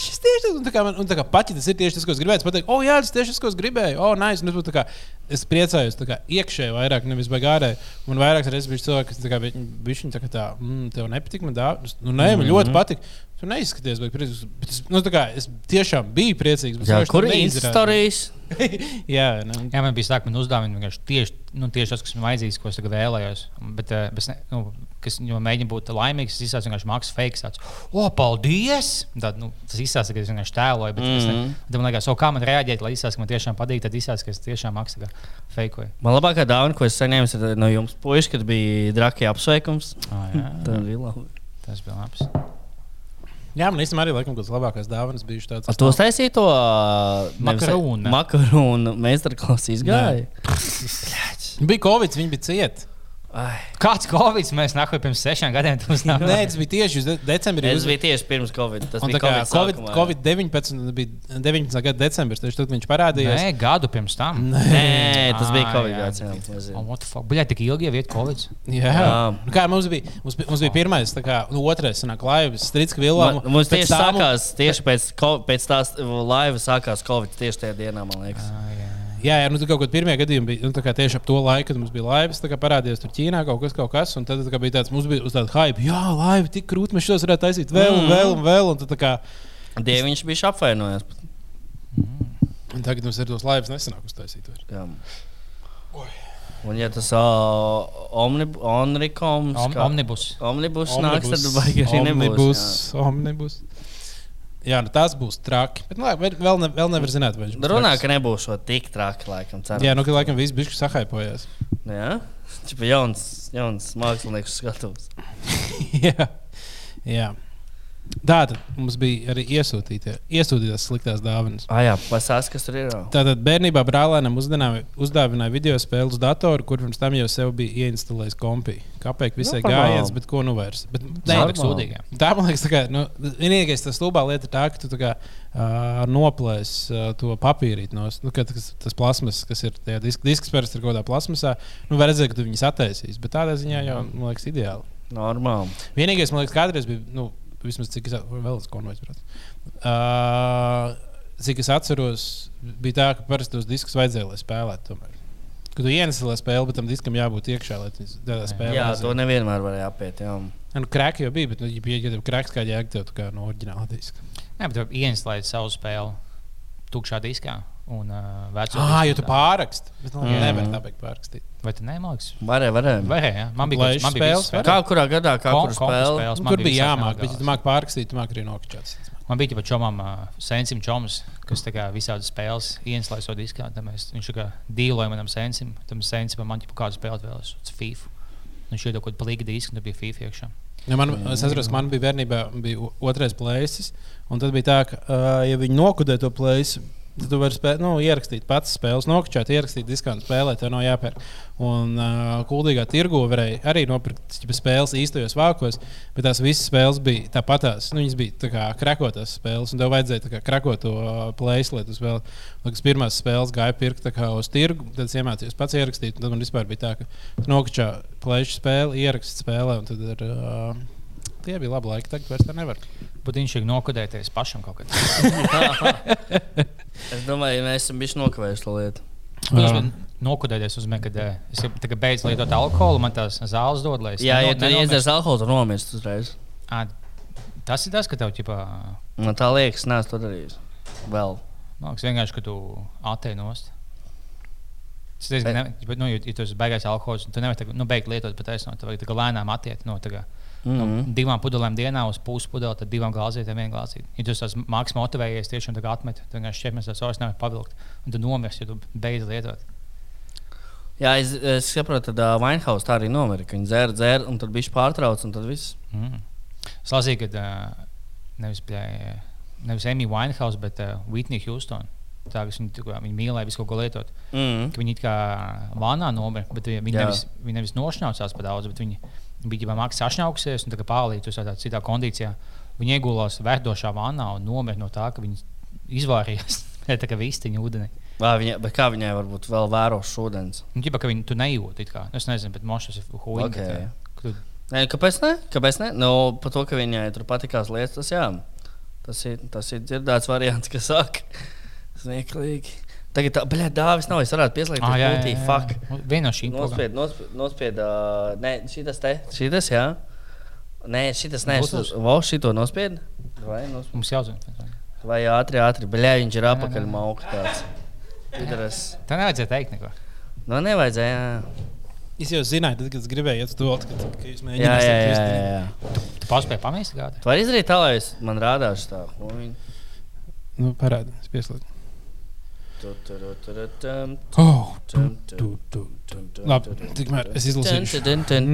šis tieši tas, un tā kā, man, un tā kā pat ja tas ir tieši tas, ko es gribēju, es pateiktu, oh, jā, tas tieši tas, ko es gribēju, oh, nice. Un tā kā, es priecājos kā iekšēji vairāk, nevis ārēji. Un vairākas reizes bija cilvēki, kas kā, viņi tā kā tā, mm, tev nepatīk, man dāvā. Nu, nē, man ļoti patīk. Tu neizskaties, bet, priecīgs, bet es, nu, tā kā, es tiešām biju priecīgs. bet Jā, kur ir instalācijas? jā, nu, Jā, man bija tā, ka man vienkārši tieši, nu, tieši tas, kas man vajadzīgs, ko es vēlējos. Bet, eh, bet ne, nu, kas mēģina būt laimīgs, tas izsaka vienkārši mākslinieks fakes. Tāds, o, paldies! Tad, nu, tas izsaka, ka es vienkārši tēloju. Bet, mm -hmm. Mhm. tad man liekas, o, kā man reaģēt, lai izsaka, ka man tiešām patīk, tad izsaka, ka es tiešām mākslinieks fakeoju. Man labākā dāvana, ko es saņēmu ir no jums, puiši, kad bija draki apsveikums. Oh, jā, Tā bija labi. tas bija labs. jā, man īstenībā arī laikam, kas labākās dāvanas bijušas tādas. Ar to taisīja to Makaronu. Makaronu meistarklases izgāja. Bija Covid, viņi bija cieti. Ai, Kāds Covid mēs nākam pirms sešiem gadiem? Tas Nē, tas bija tieši uz de decembrī. Es biju tieši pirms Covid. Tas Un bija tā kā Covid, Covid. Covid 19, bija 19. gada decembris, tieši tad viņš parādījās. Nē, gadu pirms tam. Nē, tas bija Ā, Covid. jā. Jā, jā, jā. Oh, what the fuck? Bļā, tik ilgi jau ir Covid. Jā, Jā. Nu, kā mums bija, mums, bija- mums bija pirmais, tā kā nu, otrais, sanāk, laivas, Strīdska vilā. Mums tieši sākās, tieši pēc, pēc tās laivas sākās Covid tieši tajā dienā, man liekas. Ah, jā. Jā, jā, nu, tā kaut kādā pirmie gadījumi bija nu, tā kā tieši ap to laiku, kad mums bija laivas, tā kā parādījās tur Ķīnā kaut kas, kaut kas. Un tad tā kā bija tāds, mums bija uz tāda hype, jā, laiva tik krūti, mēs šos varētu taisīt vēl un vēl un vēl. Un tad, tā kā, Dieviņš bija apvainojis. un tagad mums ir tos laivas nesanāk uztaisīt. Jā. Un, ja tas uh, omnib, omnikoms, Om, kā- omnibus. omnibus nāks, tad baigi arī nebūs. Omnibus, omnibus. Jā, nu tas būs traki. Bet nu, vēl, ne, vēl nevar zināt, vai viņš būs. Runā, traks. ka nebūs šo tik traki, laikam. Ceru. Jā, nu, ka laikam viss bija sahaipojās. Jā? Čipa jauns, jauns mākslinieks skatūs. jā, jā. Tā tad mums bija arī iesūtītās sliktās dāvanas. Ah, jā, pasās, kas tur ir. Tātad bērnībā brālēnam uzdāvināja video spēles uz datoru, kur pirms tam jau sev bija ieinstalējis kompiju. Kāpēc visai Normāli. gājiens, bet ko nu vairs? Bet, tas sūdīgi. jā. tā man liekas, tā kā, nu, vienīgais tas stulbā lieta ir tā, ka tu tā kā, uh, noplēsi uh, to papīrīt no nu, tas, tas plasmas, kas ir tajā disk, disks, parasti ir kaut kādā plasmasā. Nu, var redzēt, ka tu viņus attaisīsi, bet tādā ziņā jau, man liekas, ideāli. Normāli. Vienīgais, man liekas, kādreiz bija, nu, vismaz cik es vēl es konvojas, protams. Uh, cik es atceros, bija tā, ka parasti tos diskus vajadzēja, lai spēlētu. Tomēr. Kad tu ienesi spēli, bet tam diskam jābūt iekšā, lai tas tādā spēlē. Jā, to nevienmēr varēja apiet. Jā. Nu, krāka jau bija, bet, nu, ja ja tev krāks kā jēga, tev kā no oriģināla diska. Nē, bet ieinstallēt savu spēli tukšā diskā. Un, uh, Ah, jo tu tā. pāraksti. Bet, nu, Mm. nevar tā beigt pārakstīt. Vai tu nemāks? Varēja, varēja. Vai, jā, man bija visas spēles. Kā kurā gadā, kā Kom- kur Nu, man tur bija jāmāk, bet, ja tu māki pārakstīt, tu māki arī nokačāt. Man bija jau čomam, uh, sensim čoms, kas tā kā visādas spēles savu diskā. Mēs, viņš tā kā dīloja manam sensim, tam sensim man jau kādu spēlēt vēlas, uz FIFA. Viņš jau kaut kādu plīgu disku, un tur bija FIFA iekšā. Ja man, es atceros, ka man bija bērnībā bija otrais plēsis, un tad bija tā, ka, uh, ja viņi nokudē to plēsi, tad tu vari spē, nu, ierakstīt pats spēles, nokačāt, ierakstīt diskā un spēlēt, tev nav jāpērk. Un uh, kuldīgā tirgu varēja arī nopirkt ķipa, spēles īstajos vākos, bet tās visas spēles bija tāpatās. Nu, viņas bija kā krakotās spēles, un tev vajadzēja kā krakot to plēsi, lai tu spēlētu. Liekas, pirmās spēles gāja pirkt kā uz tirgu, tad es iemācījos pats ierakstīt, tad man vispār bija tā, ka nokačā plēšu spēli, ierakstīt spēlē, tad ir. Uh, Tie bija labi laiki, tagad vairs tā nevar. Bet viņš ir nokodēties pašam kaut kādā. Es domāju, mēs esam bijuši nokavējuši to lietu. Nokodēties kad eh, es tagad beidzu lietot alkoholu, man tās zāles dod, lai es Jā, ja tu iedzers alkoholu, tad nomirst uzreiz. Ā, Tas ir tas, ka tev ķipā, Man tā liekas, neesmu to darījis. Vēl. man liekas, vienkārši, ka tu attēli nost. Tas diezgan, ne, bet, nu, ja, ja tu esi beigās alkohols, tad tu nevari tagad, nu, beigt lietot pat aizsnot. Tev vajag tā lēnām attiekt no, tā Mm -hmm. divām pudelēm dienā uz pusi pudeli, tad divām glāzītēm vienu glāzīti. Ja tu esi mākslinieks motivējies tiešām tā kā atmet, tad vienkārši šķiet, mēs tās nevaram pavilkt. Un tu nomirsti, ja tu beidz lietot. Jā, es, es saprotu, ka uh, Vainhaus tā arī nomira. ka Viņi dzēra, dzēra, un tad bija pārtrauc, un tad viss. Mm. Es lasīju, ka uh, nevis, bļā, nevis Emīļa Winehouse, bet uh, Whitney Houston. Tā, viņa, viņa mīlēja visu ko lietot. Mm. Ka viņi it kā vānā nomira, bet viņi Jā. nevis, viņi nevis nošņaucās par daudz, bet viņi bija jau mākslinieki sašņaukusies un tā pārlīdz uz tādā citā kondīcijā. Viņi iegulās verdošā vānā un nomira no tā, ka viņi izvārījās tā kā vistiņa ūdenī. Vā, viņa, bet kā viņai varbūt vēl vēro šodienas? Nu, ģipa, ka viņi tu nejūti. it kā. Es nezinu, bet mošas ir huīga. Ok. Tu, Nē, kāpēc ne? Kāpēc ne? Nu, par to, ka viņai tur patīkās lietas, tas jā. Tas ir, tas ir dzirdēts variants, kas saka, smieklīgi. Tagad, tā, bļā, dāvis nav, es varētu pieslēgties ah, jā, jā, jā, fuck. jā. Viena no šīm Nospied, nospied, nospied uh, nē, šitas te, šitas, jā. Nē, šitas, nē, šitas, vo, šito nospied. Vai, nospied? Mums jāzina. Vai ātri, ātri, bļā, viņš ir apakaļ mauka tāds. Pidaras. Tā nevajadzēja teikt neko. Nu, nevajadzēja, jā. Es jau zināju, tad, kad es gribēju iet uz to, kad, kad jūs Jā, mēģinājāt jā, jā, jā, jā. Tu paspēji pamest gādi. Tu vari izdarīt tā, lai es man rādāšu tā. Nu, parādi, es pieslēdzu. Tu, tu, tu, tu, tu, tum, Oh, Labi, tikmēr es izlasīšu.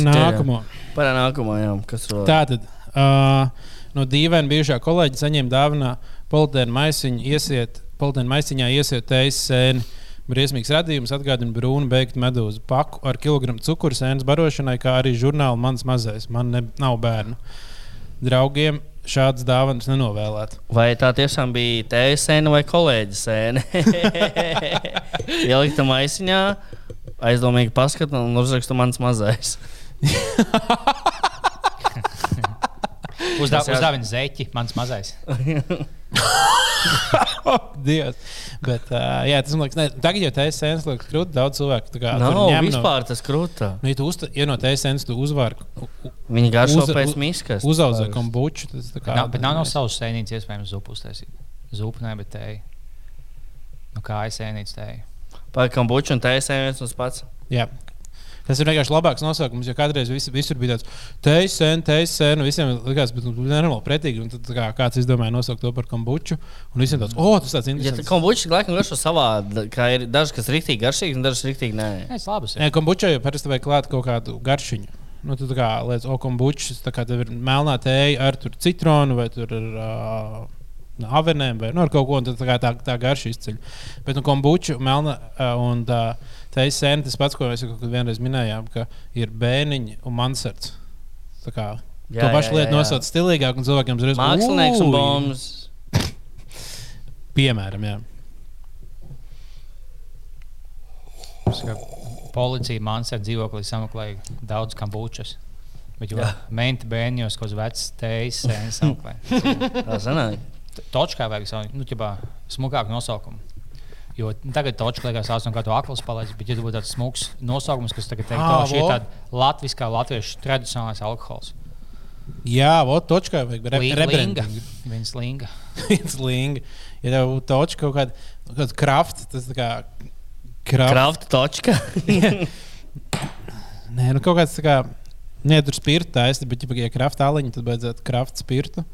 Nākamo. Parā nākamo, jā. Kas tur vēl? Tātad uh, no dīvaina bijušā kolēģa saņēma dāvinā politēnu maisiņu, iesiet, politēnu maisiņā iesiet teisu sēni. Briesmīgs radījums atgādina brūnu beigtu medūzu paku ar kilogramu cukuru sēnes barošanai, kā arī žurnālu mans mazais. Man ne, nav bērnu. Draugiem šādas dāvanas nenovēlēt. Vai tā tiešām bija tēja sēne vai kolēģa sēne? Ielikt tam aisiņā, aizdomīgi paskatīt un uzrakstu mans mazais. Uzdā, jā- uzdāvina zeķi, mans mazais. Dievs. Bet, uh, jā, tas man liekas, ne, tagad jau sēnes, liekas, krūti daudz cilvēku. kā tur Nav ņem vispār tas krūta. Nu, ja tu uzta, ja no TSNs tu uzvari, Viņi garšo pēc miskas. uzaudzē kombuču, tas tā kā. Nav, bet nav no savas sēnītes iespējams zupu uztaisīt. Zupu ne, bet tēju. Nu, kā aizsēnīts tēju. Pagaidām, kombuču un viens un tas pats. Jā. Tas ir vienkārši labāks nosaukums, jo kādreiz vis, visur bija tāds teisēns, teisēns, visiem likās, bet nu, nenormāli pretīgi. Un tad kā, kāds izdomāja nosaukt to par kombuču, un visiem tāds, oh, tas tāds Ja tā interesants. kombuča laikam garšo savādi, kā ir daži, kas ir rīktīgi garšīgi un daži rīktīgi nē. Nē, tas labs. Jā, kombučā jau parasti vajag klāt kaut kādu garšiņu. Nu, tā kā lietas, o, kombučs, tā kā tev ir melnā tēja ar tur citronu vai tur ar uh, avenēm vai nu, ar kaut ko, un tad tā, tā, tā garša izceļ. Bet, nu, kombuču, melna uh, un tā tēja sēne, tas pats, ko mēs jau vienreiz minējām, ka ir bēniņi un mansards. Tā kā Jā, to pašu lietu nosauc stilīgāk, un cilvēkiem uzreiz Mākslinieks un bombs. Piemēram, jā. Policija Mansarda dzīvoklī sameklēja daudz kambučas. Bet jau Jā. menti bērnjos, kaut kāds vecs tējas sēnes auklē. Tā sanāk. Točkā vajag savu, nu, ķipā, smukāku nosaukumu. Jo tagad točka liekas, ka tā ir akls palicis, bet ja tu būtu tāds smuks nosaukums, kas tagad teikt, ka šī ir tāda latviskā, latviešu tradicionālais alkohols. Jā, vot točkā vajag re- Linga. rebranding. Viens linga. Viens linga. Ja tev točka kaut kāda, kaut kāda kraft, tas tā kā kraft. Krafta točka. Nē, nu kaut kāds tā kā. Nē, tur spirta taisnība, bet, ja ir krafta aliņa, tad vajadzētu krafta spirtu.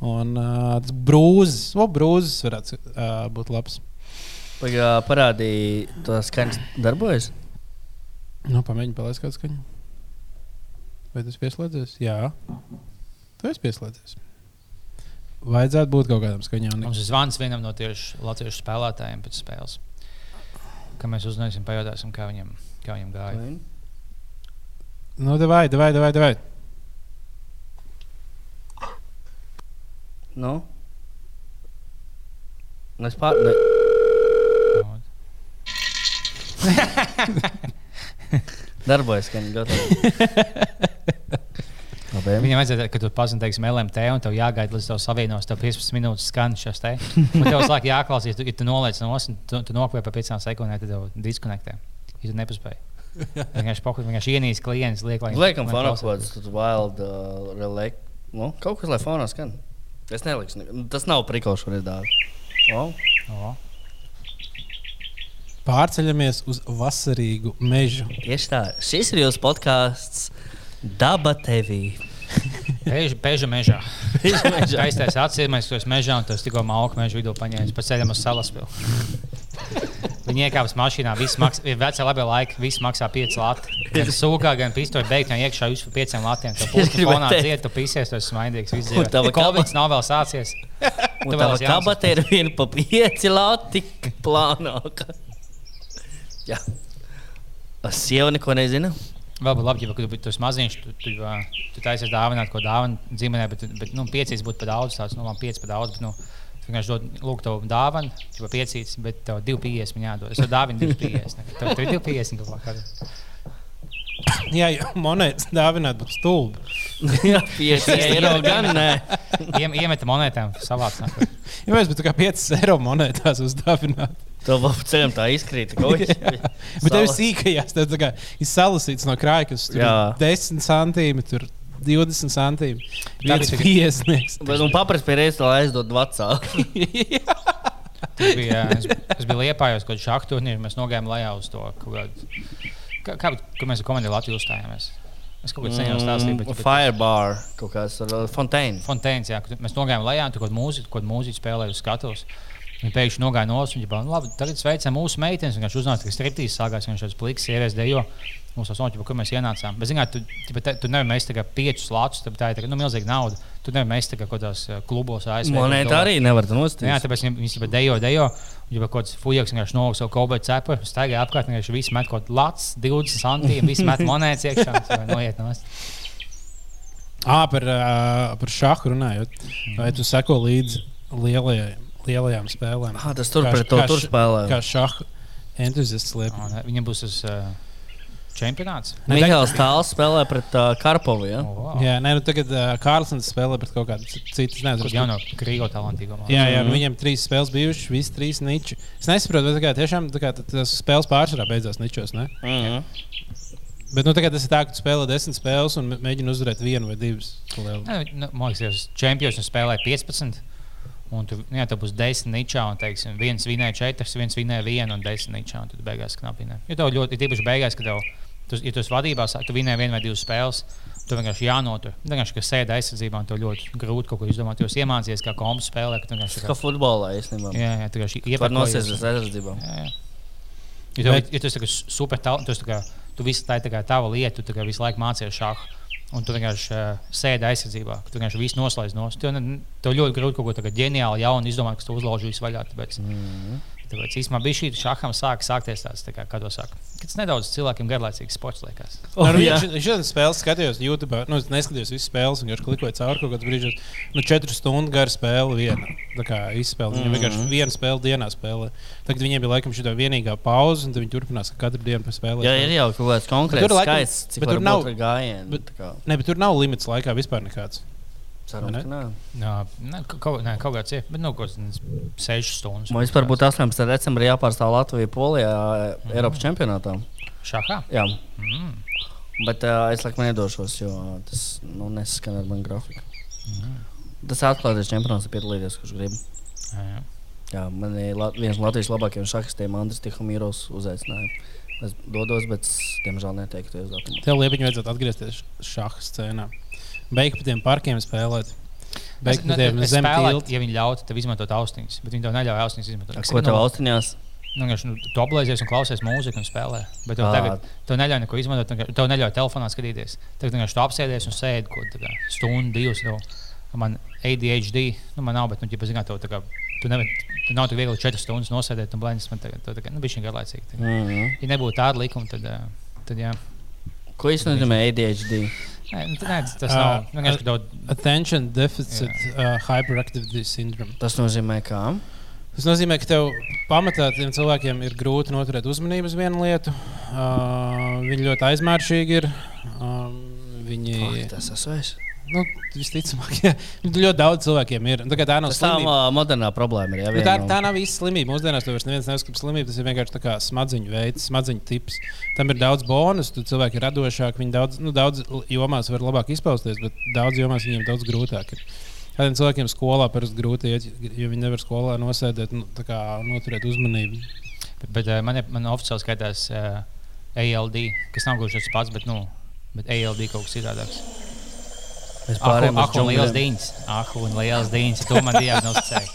Un uh, tas brūzis, o, brūzis varētu uh, būt labs. Pagā, parādīja, to skaņas darbojas. Nu, pamēģini palaist kādu skaņu. Vai tas pieslēdzies? Jā, tu esi pieslēdzies. Vajadzētu būt kaut kādam skaņām. Mums ir zvans vienam no tieši latviešu spēlētājiem pēc spēles. Kad mēs uzzināsim, pajautāsim, kā viņam, kā viņam gāja. Nu, davai, davai, davai. davai. Nu? Nu, Es pār... Darbojas skaņa. Gatava. Labi. Viņam vajadzēja, ka tu pazini, teiksim, LMT, un tev jāgaida līdz tev savienos, tev 15 minūtes skan šis te. Un tev slēgt jāklausās, tu, ja tu noliec no ostas, tu, tu nokopē pa 5 sekundēm, tad tev diskonektē. Ja tu nepaspēji. Vienkārši pokuļ, vienkārši ienīst klients, liek, lai Liekam, fonā kaut kāds wild uh, relay. Nu, kaut kas, lai fonā skan. Es nelikšu. ne- Tas nav prikals šoreiz dārgi. Oh. Pārceļamies uz vasarīgu mežu. Tieši tā. Šis ir jūsu podkāsts Daba TV. Peža, peža mežā. Peža mežā. Taisties acīm, mēs tur mežā, un tas tikko malku mežu vidū paņēmis pa ceļam uz salaspilu. Viņi iekāpjas mašīnā, viss maksā, ir vecā labā laika, viss maksā 5 lati. Gan sūkā, gan pistoļu beigt, no iekšā uz 5 latiem. Es pusi fonā dzied, tu pisies, esi smaidīgs. Covid nav vēl sācies. Un Tu tā kabata ir viena pa pieci lati plānāka. Jā. Es sieva neko nezinu. Vēl būtu labi, ja tu, tu esi maziņš, tu, tu, tu taisies dāvināt ko dāvanu ģimenē, bet, bet nu, piecīs būtu par daudz. Tāds, nu, labi, pieci par daudz. Bet, nu, tu vienkārši dod, lūk, to dāvanu, jau piecīs, bet tev 2,50 man jādod. Es tev dāvinu 2,50. ne? Tev, tev ir 2,50 kaut kā. Jā, monētas dāvināt būtu stulbi. Jā, pieci eiro gan nē. Iem, iemeta monētām savāc. nāk. Ja mēs būtu kā 5 eiro monētās uzdāvināt. To vēl pa ceļam tā izkrīt. Bet tev ir sīkajās, tev tā kā ir salasīts no krāja, kas tur Jā. ir 10 centīmi, tur 20 centīmi. Tā Viens bija- piesniegs. Bet nu paprast pie reizes, lai aizdod vecā. Tas bija, es, es biju liepājos, kad šādu turnīru mēs nogājām lejā uz to kaut kādu. Kā, kā, kā mēs ar komandu Latviju uzstājāmies? Es kaut kādā ziņā stāstīju, bet, bet Firebar kaut kāds ar fonteini. Fonteins, jā, kad mēs nogājām lejā, tur kaut kāda mūzika, kaut kāda mūzika spēlēja uz skatuves. Viņa pēkšņi nogāja no ostas, viņa nu, labi, tagad sveicam mūsu meitenes. Viņš uzzināja, ka striptīs sākās, viņš šāds pliks, sievietes dejo. Mūsu ostas, kur mēs ienācām. Bet, zināt, tu, tu, tu, tu nevari mest tikai piecus lāčus, tad tā ir tā, nu, milzīga nauda. Tu nevari mest tikai kaut kādās eh, klubos, ASV. Monēta arī nevar to Jā, tāpēc viņi jau dejo, dejo. Jau kaut kāds fujaks vienkārši novilka savu kobu cepu, staigāja apkārt, vienkārši viss met kaut lats, 20 centīmus, viss met monētas iekšā. Noiet no Ā, par, ā, par šāhu runājot. Vai tu seko līdzi lielajai, lielajām spēlēm? Ah, tas tur Kā- pret to kā tur spēlē. Kā šāhu entuziasts liep. Viņam būs tas uh, čempionāts. Ne, Mihāls Tāls spēlē pret uh, Karpovu. Ja? Oh, wow. Jā, nē, nu tagad uh, Kārlsons spēlē pret kaut kādu citu. nezinu, Kur kas- jau no Krīgo talantīgo. Jā, jā nu, viņam trīs spēles bijušas, visas trīs niči. Es nesaprotu, vai tiešām tas spēles pārsvarā beidzās ničos. Ne? Mm -hmm. Bet nu, tagad tas ir tā, ka tu spēlē desmit spēles un mē- mēģini uzvarēt vienu vai divas. Nē, nu, Man liekas, tas čempions spēlēja 15. Un tu, nu, tu būsi 10 ničā, un teiksim, viens vinēja 4, viens vinēja 1 un 10 ničā. Un tad beigās knapi vinēja. Jo tev ļoti, ir tīpaši beigās, kad tev, tu, ja tu esi vadībā, sā- tu vinēji vienu vai divas spēles. Tu vienkārši jānotur. Vienkārši, ka sēdi aizsardzībā, un tev ļoti grūti kaut ko izdomāt. Tu esi iemācījies, kā komps spēlē. ka tu vienkārši Kā futbolā īstenībā. Jā, jā, tu vienkārši aizsardzībā. Jā, jā. Ja tu, tu esi super talantīgs, tu, tu visu tā ir tā kā tava lieta, tu visu laiku mācījies šādu. Un tu vienkārši uh, sēdi aizsardzībā, ka tu vienkārši visu noslēdz no stūra. Tev ļoti grūti kaut ko tādu ģeniālu, jaunu izdomāt, kas tu uzlauž visu vaļā. Tāpēc Mm -hmm. Tāpēc īstenībā bija šī šaham sāk sākties tāds, tā kā, kā to ka tas nedaudz cilvēkiem garlaicīgs sports liekas. Oh, jā. vienu šādu spēli skatījos YouTube. Nu, es neskatījos visas spēles, un vienkārši klikoju cauri kaut kādā brīdī. Nu, četru stundu gara spēle viena. Tā kā izspēle. Viņam vienkārši Mhm. viena spēle dienā spēlē. Tagad viņiem bija laikam šī vienīgā pauze, un tad viņi turpinās katru dienu spēlēt. Ja ir jau kaut kāds konkrēts skaits, cik bet tur nav- būt gājieni. bet- tā kā, Ne, bet tur nav limits laikā vispār nekāds. Cerams, ne? ka nē. Jā, ne, kaut, ne, kaut kāds ir, bet nu, kaut kāds 6 stundas. Vispār būtu 18. decembrī jāpārstāv Latvija Polijā Mhm. Eiropas čempionātā. Šahā? Jā, Mm. bet uh, es laikam nedošos, jo tas nu, nesaskan ar manu grafiku. Mhm. Tas atklātais čempionāts ir piedalīties, kurš grib. Jā, jā. Jā, man ir la viens no Latvijas labākajiem šahistiem, Andris Tihomīros, uzaicināja. Es dodos, bet, diemžēl, neteiktu uz datumu. Tev liepiņu vajadzētu atgriezties šāda scēnā. Beigt pa tiem parkiem spēlēt. Beigt pa tiem es zem spēlētu, tilta. ja viņi ļautu tev izmantot austiņas, bet viņi tev neļauj austiņas izmantot. Ko tev nu, austiņās? Nu, nu, tu aplēsies un klausies mūziku un spēlē. Bet tev tagad tev neļauj neko izmantot. Tev neļauj telefonā skatīties. Tagad vienkārši tu apsēdies un sēdi kaut kādā stundu, divas. Tev. Man ADHD, nu, man nav, bet, nu, ja zināt, tev tā kā. Tu, nevar, tu nav tik viegli četras stundas nosēdēt un blēņas. Man tagad, kā, nu, bija šī garlaicīga. Mm -hmm. Ja nebūtu tāda likuma, tad, tad jā. Ko īstenībā nozīmē ADHD? Nē, nu, nē, tas- nav. Vienkārši, ka tev Attention deficit uh, hyperactivity syndrome. Tas nozīmē, kā? Tas nozīmē, ka tev pamatā tiem cilvēkiem ir grūti noturēt uzmanību uz vienu lietu. Uh, viņi ļoti aizmēršīgi ir. Um, viņi Fuck, tas esmu es. Nu, visticamāk, jā. Nu, ļoti daudz cilvēkiem ir. Tā, kā tā nav tā ā, modernā problēma ir. Jā, Nu, tā, tā nav īsta slimība. Mūsdienās to vairs neviens neuzskata par slimību. Tas ir vienkārši tā kā smadziņu veids, smadziņu tips. Tam ir daudz bonus, tu cilvēki ir radošāki, viņi daudz, nu, daudz jomās var labāk izpausties, bet daudz jomās viņiem daudz grūtāk. Ir. Kādiem cilvēkiem skolā parasti grūti iet, jo viņi nevar skolā nosēdēt, nu, tā kā noturēt uzmanību. Bet, bet ā, man, ir- man oficiāli skaitās uh, ALD, kas nav gluži tas pats, bet, nu, bet ALD kaut kas citādāks. Mēs pārējām uz un liels džungļiem. dīņas. Ah, un liels dīņas. To man diagnosticēja.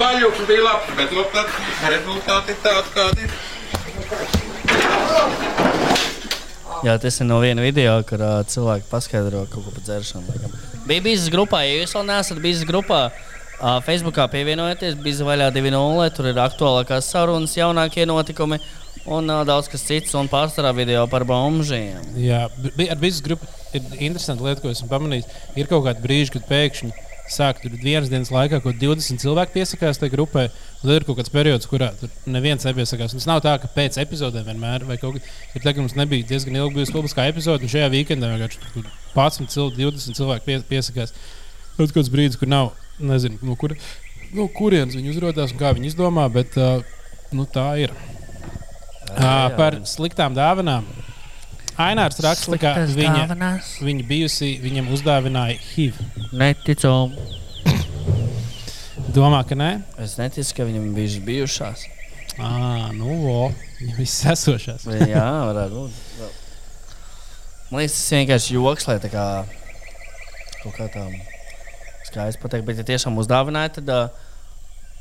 Baļķis bija labs, bet nu, tad rezultāti ir tādi, kādi ir. Jā, tas ir no viena video, kur uh, cilvēki paskaidro kaut ko par dzeršanu. laikam. Bija bijis grupā, ja jūs vēl neesat bijis grupā. Uh, Facebookā pievienojieties, bija vaļā 2.0. Tur ir aktuālākās sarunas, jaunākie notikumi un uh, daudz kas cits. Un pārsvarā video par bombžiem. Jā, ar biznesu grupu ir interesanti lieta, ko esmu pamanījis. Ir kaut kādi brīži, kad pēkšņi sāk tur vienas dienas laikā, kaut 20 cilvēki piesakās tajā grupai. un Tad ir kaut kāds periods, kurā tur neviens nepiesakās. Tas nav tā, ka pēc epizodēm vienmēr vai kaut kas ir tā, ka mums nebija diezgan ilgi bijusi publiskā epizode, un šajā weekendā vienkārši tur 11, cil- 20 cilvēki pie, piesakās. Tad kaut kāds brīdis, kur nav, nezinu, no, kur, no kurienes viņi uzrādās un kā viņi izdomā, bet uh, nu, tā ir. Uh, par sliktām dāvanām. Ainārs raksta, ka viņa, viņa bijusi, viņam uzdāvināja HIV. Neticu. Domā, ka nē? Es neticu, ka viņam bija bijušās. Ah, nu, vo, viņa viss esošās. Vai Jā, varētu būt. Man liekas, tas vienkārši joks, lai tā kā kaut kā tā skaisti pateikt. Bet, ja tiešām uzdāvināja, tad uh,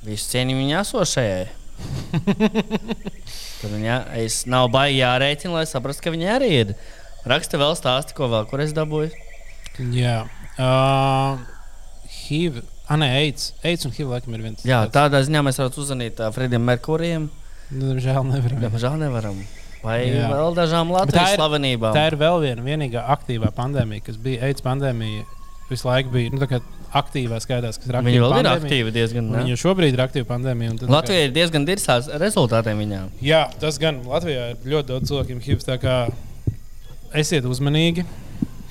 visu cieņu viņa esošajai. Tad viņa es nav baigi jārēķina, lai saprastu, ka viņa arī ir. Raksta vēl stāsti, ko vēl, kur es dabūju. Jā. Uh, HIV. Ah, nē, AIDS. AIDS un HIV laikam ir viens. Jā, tādā ziņā mēs varam uzzvanīt uh, Fredim Merkurijam. Nu, Diemžēl nevaram. Diemžēl nevaram. Vai Jā. vēl dažām Latvijas slavenībām. Tā ir vēl viena vienīgā aktīvā pandēmija, kas bija AIDS pandēmija. Visu laiku bija nu, aktīvā skaitās, kas ir aktīva. Viņa vēl ir pandēmija. aktīva diezgan. ne? Viņa šobrīd ir aktīva pandēmija. tad tā kā- Latvija ir diezgan dirsās rezultātiem viņām. Jā, tas gan Latvijā ir ļoti daudz cilvēkiem HIV. tā kā Esiet uzmanīgi,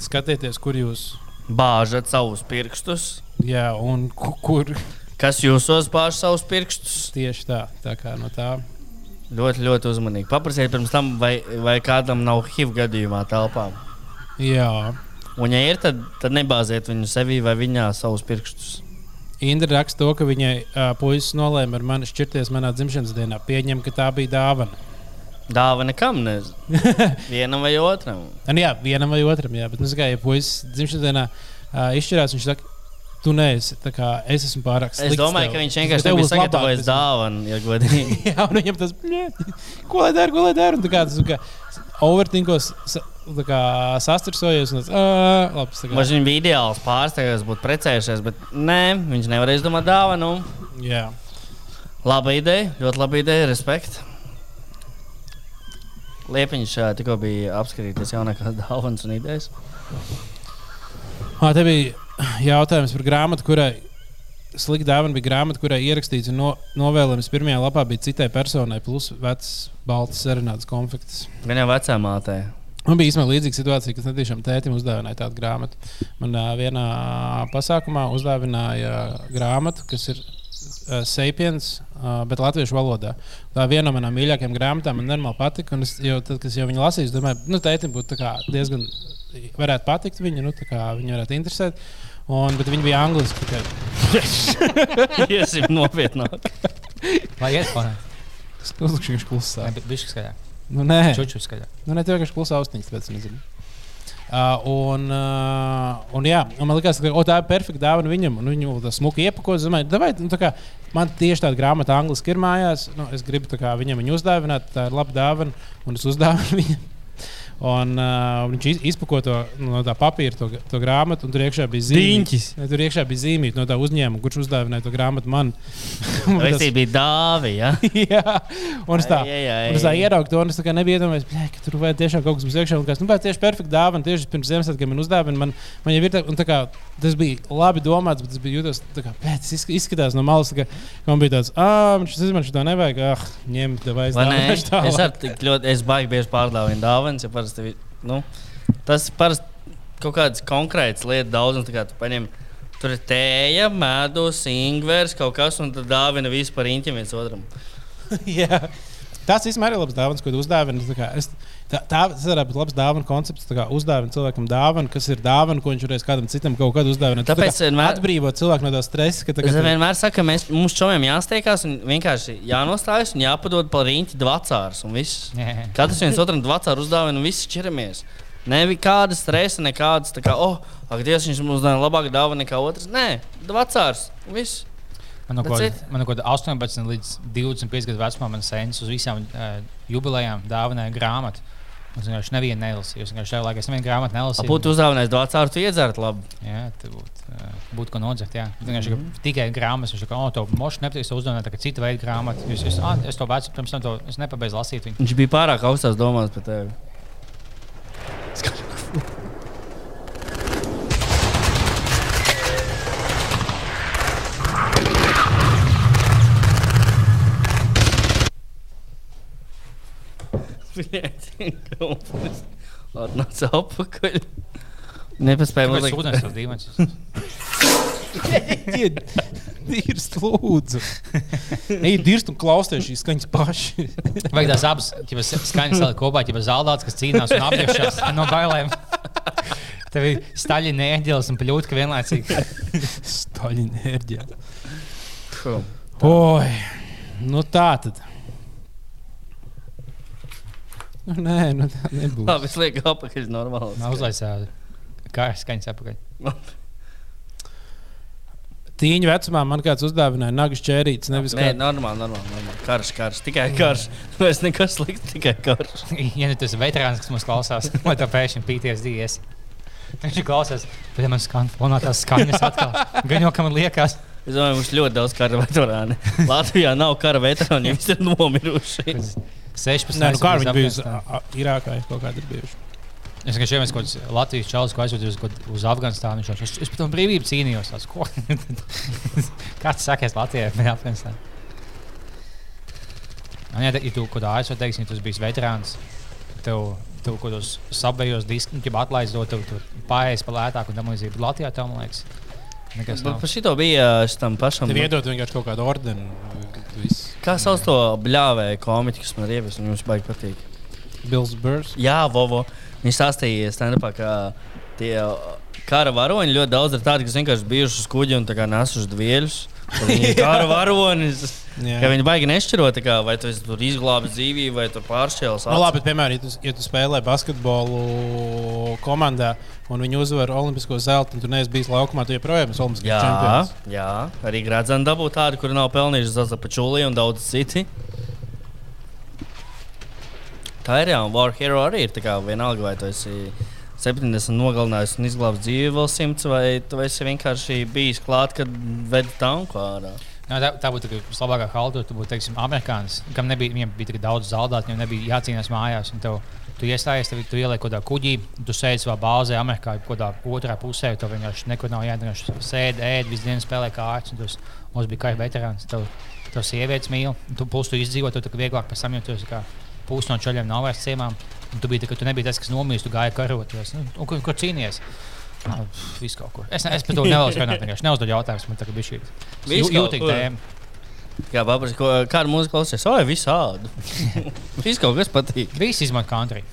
skatieties, kur jūs Bāžat savus pirkstus. jā, un ku- kur Kas jūsos bāž savus pirkstus? tieši tā. tā kā no tā. Ļoti, ļoti uzmanīgi. Paprasiet pirms tam, vai, vai kādam nav HIV gadījumā telpā. Jā, Un, ja ir, tad, tad nebāziet viņu sevī vai viņā savus pirkstus. Indra raksta to, ka viņai uh, puisis nolēma ar mani šķirties manā dzimšanas dienā. Pieņem, ka tā bija dāvana. Dāvana kam? Vienam vai otram. Un, jā, vienam vai otram, jā, bet nu, kā, ja puisis dzimšanas dienā uh, izšķirās, viņš saka, tu neesi, kā es esmu pārāk Es slikts. domāju, tev. ka viņš Tev vienkārši nebija labāk sagatavojis dāvanu, ja godīgi. Jā, un viņam tas, "Bļet, ko lai dara, ko lai dara. Overtinkos, sa- tā kā sastrēsojies. Un, tas, ā, labi, tā kā, Vai viņš bija ideāls pārsteigums, būtu precējušies, bet nē, viņš nevarēja izdomāt dāvanu. jā. Laba ideja, ļoti laba ideja, respekt. Liepiņš tikko bija apskatīties jaunākās dāvanas un idejas. Ā, Te bija jautājums par grāmatu, kurai slikta dāvana bija grāmata, kurai ierakstīts un no, novēlējums pirmajā lapā bija citai personai, plus vecs balts serenādes konfekts. Gan jau vecā mātē. Man bija īstenībā līdzīga situācija, kas netiešām tētim uzdāvināja tādu grāmatu. Man ā, vienā pasākumā uzdāvināja grāmatu, kas ir uh, Sapiens, uh, bet latviešu valodā. Tā viena no manām mīļākajām grāmatām man normāli patika. un Es jau, tad, kad es jau viņu lasīju, domāju, nu, tētim būtu tā kā diezgan varētu patikt viņa, nu, tā kā viņa varētu interesēt. Un, bet viņi bija angliski. tikai. Iesim nopietnāk. Vai iet fonā? Es uzlikšu viņš klusā. Bišķi skaļāk. Nu, nē, Čuču skaļāk. nu, ne tikai klusā austiņas, tāpēc nezinu. Uh, un, uh, un, jā, un man liekas, ka o, tā ir perfekta dāvana viņam. Un Viņu tā smuki iepakot. Es domāju, davai, nu, tā kā, man tieši tāda grāmata angliski ir mājās. Nu, es gribu kā, viņam viņu uzdāvināt. Tā ir laba dāvana. Un es uzdāvinu viņam. Un, uh, viņš iz- izpako to no tā papīra, to, to grāmatu, un tur iekšā bija. Ne, tur iekšā bija zīmīta no tā uzņēmuma, kurš uzdāvināja to grāmatu man. Tas- tas bija dāvi? Ja? Jā, un es tā, Ai, ai, ai. un es tā ieraugu to, un es tā kā nebiju iedomājies, ka tur vajag tiešām kaut kas būs iekšā. Un kas, nu, bet tieši perfekta dāvana, tieši pirms Ziemassvētkiem man uzdāvina. Man, man jau ir tā, un tā kā tas bija labi domāts, bet tas bija jūtas, tā kā, tas izsk- izskatās no malas, tā kā man bija tāds, ah, viņš zina, man šo nevajag, ah, ņemt, vai es. Es arī tik ļoti, es baigi bieži pārdāvinu dāvanas, ja parasti, vi- nu, tas parasti kaut kādas konkrētas lietas daudzums, tur ir tēja, medus, ingvers, kaut kas, un tad dāvina visu par inķiem viens otram. Jā. Tas īstenībā ir labs dāvāns, ko tu uzdāvini. Es- tā, tā būt labs dāvana koncepts. Tā kā uzdāvina cilvēkam dāvanu, kas ir dāvana, ko viņš varēs kādam citam kaut kad uzdāvināt. Tāpēc tā kā vienmēr- atbrīvot cilvēku no tā stresa, ka tā Es kā vienmēr saku, ka mēs, mums čomiem jāsteigās un vienkārši jānostājas un jāpadod par rīņķi dvacārs un viss. Nē. Katrs viens otram dvacāru uzdāvina un visi ķeramies. Nebija kāda stresa, nekādas tā kā, oh, ak, Dievs, viņš mums dāvina labāku dāvanu nekā otrs. Nē, dvacārs. un Viss. Man no kaut kaut 18 līdz 25 gadu vecumā man sēnes uz visām uh, jubilejām dāvināja grāmatu. Es vienkārši nevienu nelasīju. Es vienkārši tajā laikā es nevienu grāmatu nelasīju. Būtu uzdāvinājis dvacāru, tu iedzert labi. Jā, būtu būt ko nodzert. Jā. Vienkārši mm -hmm. tikai grāmatas. Viņš kā, oh, to mošu nepatīk, to uzdāvināt tā kā cita veida grāmatu. Es, es, ah, es to vecu, pirms tam to es nepabeidzu lasīt. Viņu. Viņš bija pārāk augstās domās par tevi. Atnāca apakaļ. Nepaspēja Kāpēc uzlikt. ūdens tas dīvains? dirst, lūdzu. Ej, dirst un klausties šīs skaņas paši. Vajag tās abas skaņas salikt kopā, ja zālēts, kas cīnās un apgāžās no bailēm. Tev ir staļi nēģelis un pļūtka vienlaicīgi. Staļina. Fu. Oi, nu tā tad. Nē, nu tā nebūs. Labi, es lieku apakaļ normāli. Nav uzlaicēta. Kā ir skaņas apakaļ? Tīņa vecumā man kāds uzdāvināja nagas ķērītes. Nevis Nē, kā... normāli, normāli, normāli. Karš, karš, tikai karš. Vairs nekas slikts, tikai karš. Ja nu tas ir veterāns, kas mums klausās, vai tā pēkšņi pīties dies. Viņš klausās, ja man skan fonā tās skaņas atkal. Gan jau, ka man liekas, Es domāju, mums ļoti daudz kara veterāni. Latvijā nav kara veterāni, viņi ir nomiruši. 16. Nē, nu kā viņi bija Irākā, vai kaut kāda ir bijuši. Es vienkārši vienkārši kaut kāds Latvijas čalis, ko aizvedu uz, uz Afganistānu. Viņš es, es par to brīvību cīnījos. Tās, ko? Kāds sakās Latvijai vai Afganistānā? Man jāteic, ja tu kaut kādā ASV teiksi, ja tu biji veterāns, tev, tev kaut kādos sabējos diskus, ja atlaidot, tev tur pārējais pa lētāku un tam līdzīgi. Latvijā tam, liekas, nekas Bet nav. par šito bija tam pašam. Tev iedod vienkārši kaut kādu ordeni. Viss. Kā sauc to bļāvēju komiķu, kas man ir ievis un jums baigi patīk? Bills Burrs. Jā, Vovo. Viņš stāstīja stand-upā, ka tie kara varoņi ļoti daudz ir tādi, kas vienkārši bijuši uz kuģa un tā kā nesuši dvieļus. Viņi ir kara varonis. Jā. Ka viņi baigi nešķirot, tā kā, vai tu esi tur izglābis dzīvību, vai tur pāršķēlis. Nu, labi, bet, piemēram, ja tu, ja tu spēlē basketbolu komandā un viņi uzvar olimpisko zeltu, un tu neesi bijis laukumā, tu joprojām esi olimpiskais Jā, čempions. jā, arī Gradzena dabū tādu, kuri nav pelnījuši Zelta Pačūlī un daudz citi. Tā ir jau War Hero arī ir tā kā vienalga, vai tu esi 70 nogalinājis un izglābis dzīvi vēl simts, vai tu esi vienkārši bijis klāt, kad vedi tanku ārā. Jā, tā, tā būtu vislabākā halta. Tu būtu, teiksim, amerikānis, kam nebija, viņam bija tik daudz zaudēt, viņam nebija jācīnās mājās. Tev, tu iestājies, tev, tu ieliek kaut kādā kuģī, tu sēdi savā bāzē, Amerikā, kaut kādā otrā pusē. Tev vienkārši nekur nav jādara. Sēdi, ēd, visu dienu spēlē kārtas. esi- Mums bija kā veterāns. Tev, tev sievietes mīl, tu pusi izdzīvo, tu tā kā vieglāk pēc tam jūties. Pusi no čaļiem nav vairs ciemām. Tu biji tu nebija tas, kas nomīlis, tu gāji karot. tu esi, Nu, un kur, kur cīnījies? Nu, Viss kaut kur. Es, ne, es par to nevēlos runāt. vienkārši Neuzdodu jautājumus. Man tā kā bija šī Viss kaut jūtīga tēma. Jā, paprasti, ko, kādu mūziku klausies? Oi, visādi. Viss kaut kas patīk. Visi izmanto country.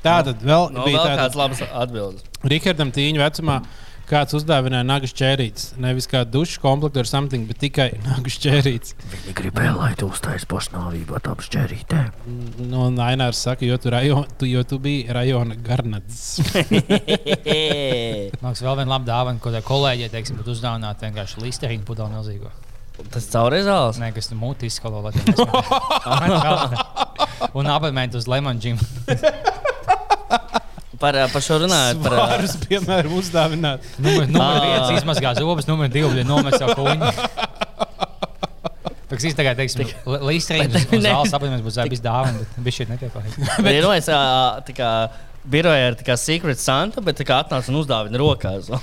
Tā tad vēl No, bija vēl tāds kāds labs atbildes. Rihardam Tīņa vecumā. Kāds uzdāvināja nagas ķērītes. Nevis kā dušu komplektu ar something, bet tikai nagas ķērītes. Viņi gribēja, lai tu uztaisītu pašnāvību ar tām šķērītēm. Nu, un Ainārs saka, jo tu, rajon, tu, jo tu biji rajona garnats. Man liekas, vēl viena laba dāvana, ko tai kolēģi teiksim, būtu uzdāvināta vienkārši listerīnu pudeli milzīgo. Tas caurreiz zāles. Nē, kas tur mūti izskalo. Un abonementu uz Lemon Gym. Par, ā, par šo runājot. Par, ā, Pāris, piemēram, uzdāvināt. Numur, numur Ā. viens izmazgā zobus, numur divi nomet savu kuņu. Tas īstenībā, teiksim, līsterīns Bet- un zāles abonements būs bijis dāvana, bet viņš šeit netiek. Bet ir nojas, tā kā biroja ir tā kā Secret Santa, bet tā kā atnāca un uzdāvina rokās.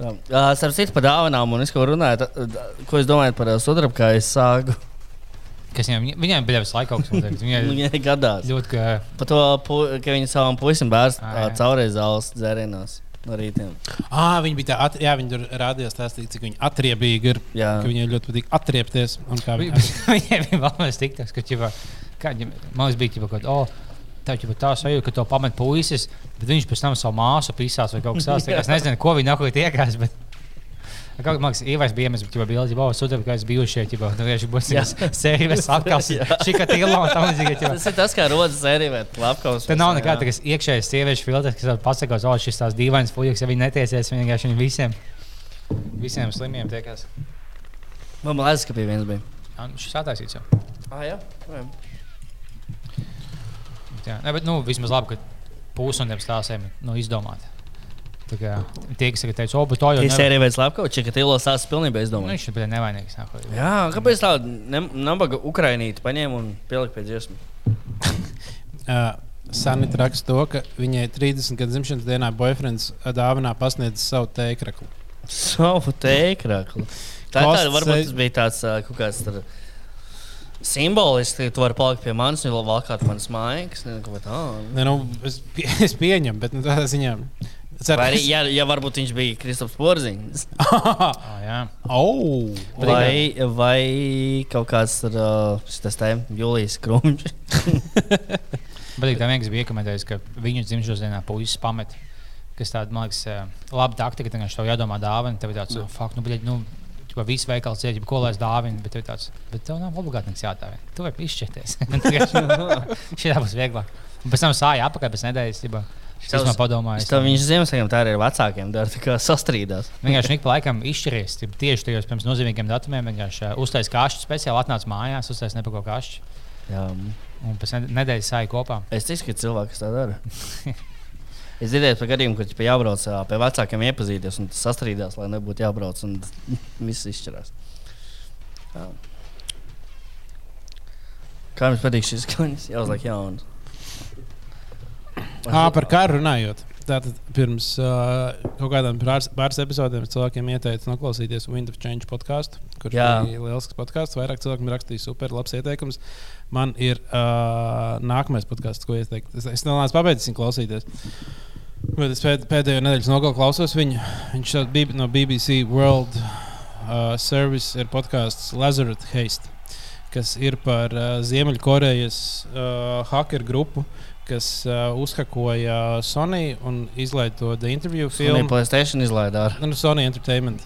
Starp citu, par dāvanām, un es ko runāju, ko es domāju par sudrabkājas sāgu. Kas viņam, viņam bija kaut kas tāds. Viņai gadās. ļoti, ka Par to, ka viņi savam puisim bērns jā. caurreiz zāles dzērienos no rītiem. Ah, viņi bija tā, at, jā, viņi tur rādījās stāstīt, cik viņi atriebīgi ir. Jā. Ka viņai ļoti patīk atriepties. un kā Vi- Viņi, Viņai bija vēl sliktāks, ka ķipa, kā, man bija ķipa, ka, oh, tā ir tā sajūta, ka to pamet puisis, bet viņš pēc tam savu māsu pisās vai kaut kas tāds. Es nezinu, ko viņi nākotnē tiekās. Bet... Kā mākslinieks ievais bija iemesls, ka bija jau sūdzēta, ka es biju šeit, jau tādā veidā būs sērijas. Jā. Šī kā tīla un tam līdzīgi. Tas ir tas, kā rodas sērija vai lapkaus. Te nav nekāda tādas iekšējas sieviešu filtrs, kas pasakās, o, šis tās dīvainas fuļķis, ja viņi netiesies, vienkārši viņu visiem, visiem slimiem tiekās. Man liekas, ka pie viens bija. Jā, nu, Šis attaisīts jau. Ah, jā. jā. Jā, ne, bet, nu, vismaz labi, ka tiem stāstiem nu, izdomāti. Kā Tie, kas teica, o, bet to jau Ir sērija vai lapkaus, ka Tilo stāsts pilnībā Nu, izdomāts. viņš ir bija nevainīgs. nākot. Jā, kāpēc tā nabaga Ukrainīte paņēma un pielika pie dziesmu? uh, Sanita raksta to, ka viņai 30 gadu dzimšanas dienā boyfriends dāvinā pasniedz savu tēkraklu. Savu tēkraklu. Tā, tā varbūt tas bija tāds ā, kaut kāds tur simboliski, ka tu vari palikt pie manis un vēl valkāt manas mājas. Ko tādu. Ne, nu, es, pie, es pieņemu, bet nu, tādā ziņā. Ceru, Vai arī, ja, ja varbūt viņš bija Kristofers Porziņš. Jā, oh, Vai, vai kaut kāds tur, uh, tas te Julijas Krumčs. bet tā vienkārši bija iekomentējis, ka viņu dzimšanas dienā puisis pamet. Kas tāda, man liekas, ā, laba taktika, ka viņš tev jādomā dāvana. Tev ir tāds, oh, fuck, nu, bļaļ, nu, Ķipa, visu veikalu cieti, ko lai es dāvinu, bet tev ir tāds, bet tev nav obligāti nekas jādāvina. Tu vari izšķirties. Šī būs vieglāk. Un pēc tam sāja apakaļ pēc nedēļas. Ģipa. Šis man padomāja. Tā viņš Ziemassvētkiem tā arī ar vecākiem dara, kā sastrīdās. Vienkārši ik pa laikam izšķiries. Tieši tajos pirms nozīmīgiem datumiem vienkārši uh, uztaisīja kašķi speciāli, atnāca mājās, uztaisīja nepako kašķi. Jā. Un pēc ned- nedēļas sāja kopā. Es ticu, ka cilvēki tas tā dara. Es dzirdēju par gadījumu, ka ķipa, jābrauc pie vecākiem iepazīties un sastrīdās, lai nebūtu jābrauc un viss izšķirās. Jā. Kā jums patīk šis skaņas? Jā, uzliek jaunu. Ah, par karu runājot. Tātad pirms uh, kaut kādām pāris, pāris epizodēm es cilvēkiem ieteicu noklausīties Wind of Change podkāstu, kurš Jā. bija liels podkāsts. Vairāk cilvēku man rakstīja super labs ieteikums. Man ir uh, nākamais podkāsts, ko ieteikt. Es, es neesmu pabeidzis viņu klausīties. Bet es pēd, pēdējo nedēļas nogalu klausos viņu. Viņš bija no BBC World uh, Service ir podkāsts Lazarus Haste, kas ir par uh, Ziemeļkorejas uh, hacker grupu kas uh, uzhakoja Sony un izlaiž to Viņa filmu. Playstation izlaidā. ar- Nu, Sony Entertainment.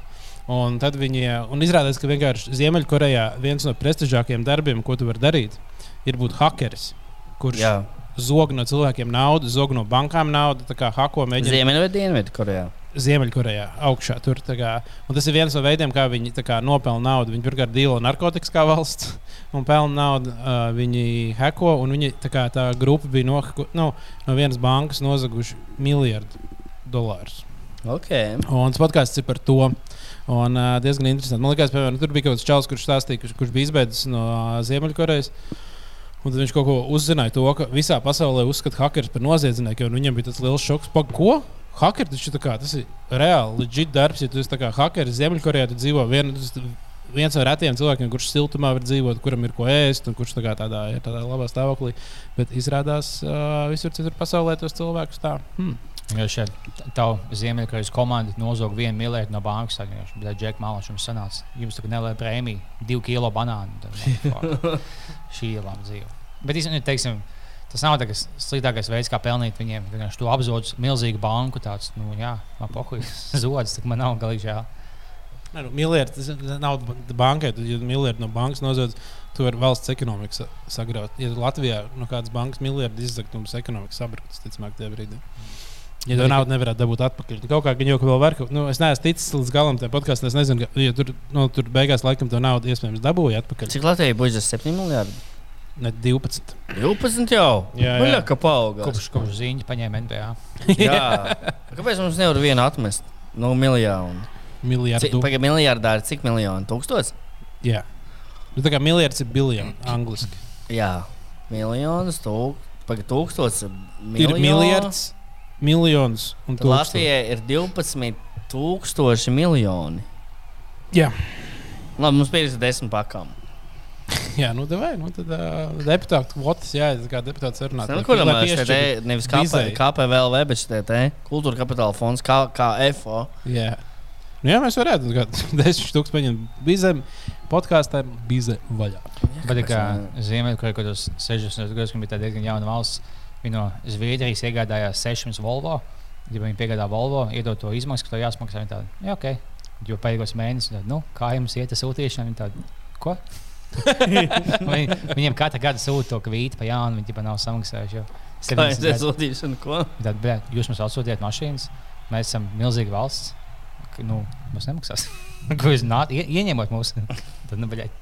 Un tad viņi un izrādās, ka vienkārši Ziemeļkorejā viens no prestižākajiem darbiem, ko tu vari darīt, ir būt hakeris. Kurš Jā, zog no cilvēkiem naudu, zog no bankām naudu, tā kā hako mēģina. Ziemeļā vai Dienvidu Korejā. Ziemeļkorejā augšā. Tur, kā, un tas ir viens no veidiem, kā viņi kā, nopelna naudu. Viņi pirmkārt dīlo narkotikas kā valsts un pelna naudu. Uh, viņi heko, un viņi, tā, kā, tā grupa bija no, nu, no vienas bankas nozaguši miljardu dolārus. Okay. Un tas podkāsts ir par to. Un, uh, diezgan interesanti. Man liekas, piemēram, tur bija kaut kāds čels, kurš stāstīja, kurš, kurš bija izbeidzis no uh, Ziemeļkorejas. Un tad viņš kaut ko uzzināja, to, ka visā pasaulē uzskata hackers par noziedznieku. Viņam bija tas liels šoks, pa ko? Hackers taču kā, tas ir reāli legit darbs. Ja tu esi hackers Ziemeļkorejā, tad dzīvo vien, viens no retiem cilvēkiem, kurš siltumā var dzīvot, kuram ir ko ēst, un kurš tā kā tādā, ir tādā labā stāvoklī. Bet izrādās, uh, visur citur pasaulē tos cilvēkus tā. Hmm. Ja šeit tā Ziemeļkorejas komanda nozaga vienu miljardu no bankas, tad Džeks Malačs. Jums sanāca, jums tā kā nelēja prēmiju, divu kilo banānu. Tad, šī ir laba dzīve. Bet teiksim, tas nav tas sliktākais veids, kā pelnīt viņiem. Vienkārši tu apzodz milzīgu banku, tāds, nu, jā, man pohuļ zods, tā man nav galīgi žēl. Nu, miljardi, tas nav bankai. Ja miljardi no bankas nozodz, tu vari valsts ekonomiku sa sagraut. Ja Latvijā no kādas bankas miljardi izzakt, tad mums ekonomika sabruktu, ticamāk, tajā brīdī. Ja to naudu nevarētu dabūt atpakaļ, tad kaut kā viņa jau vēl var. Nu, es neesmu ticis līdz galam tam podkāstam. Es nezinu, ka ja tur, nu, tur beigās laikam to naudu iespējams dabūja atpakaļ. Cik Latvijai budžets 7 miljardi? Ne 12. 12 jau. Jā, jā. Ka paaugās. Kopš, kopš ziņa paņēma NBA. Jā. Kāpēc mums nevar vienu atmest? Nu, miljonu. Miljardu. Pagaidām, miljardāri, cik miljoni? Tūkstots? Jā. Nu, tā kā miljards ir biljons angliski. Jā, miljonus, tūk... Pagaidām, tūkstots. Ir miljards, miljons un Tad Latvijai ir 12,000 miljoni. Jā. Labi, mums ir 10 pakām. Jā, nu, vai, nu tad uh, deputāta kvotas, jā, tas kā deputāts runā. Nu, kuram mēs te nevis KP, KPVLV, bet šie te kultūra kapitāla fonds, kā, kā FO. Jā. Nu, jā, mēs varētu kā 10 stūks paņemt bizem, podkāstām bize vaļā. Bet kā Ziemeļkorejā, kad uz 60 gados bija tāda diezgan jauna valsts, viņi no Zviedrijas iegādājās 600 Volvo. Ja viņi piegādā Volvo, iedod to izmaksu, ka to jāsmaksā. Viņi tādi, jā, ok. Jo pēdējos mēnešos, nu, kā jums iet, tas sūtīšana, viņi tādi, ko? Viņi, viņiem katru gadu sūta to kvītu pa jaunu, viņi jau nav samaksājuši. Kā jūs to sūtīšanu, ko? Tad, bet, jūs mums atsūtījāt mašīnas, mēs esam milzīga valsts. Nu, mums nemaksās. Ko jūs nāc, ie, ieņemot mūs? Tad, nu, bļaļ.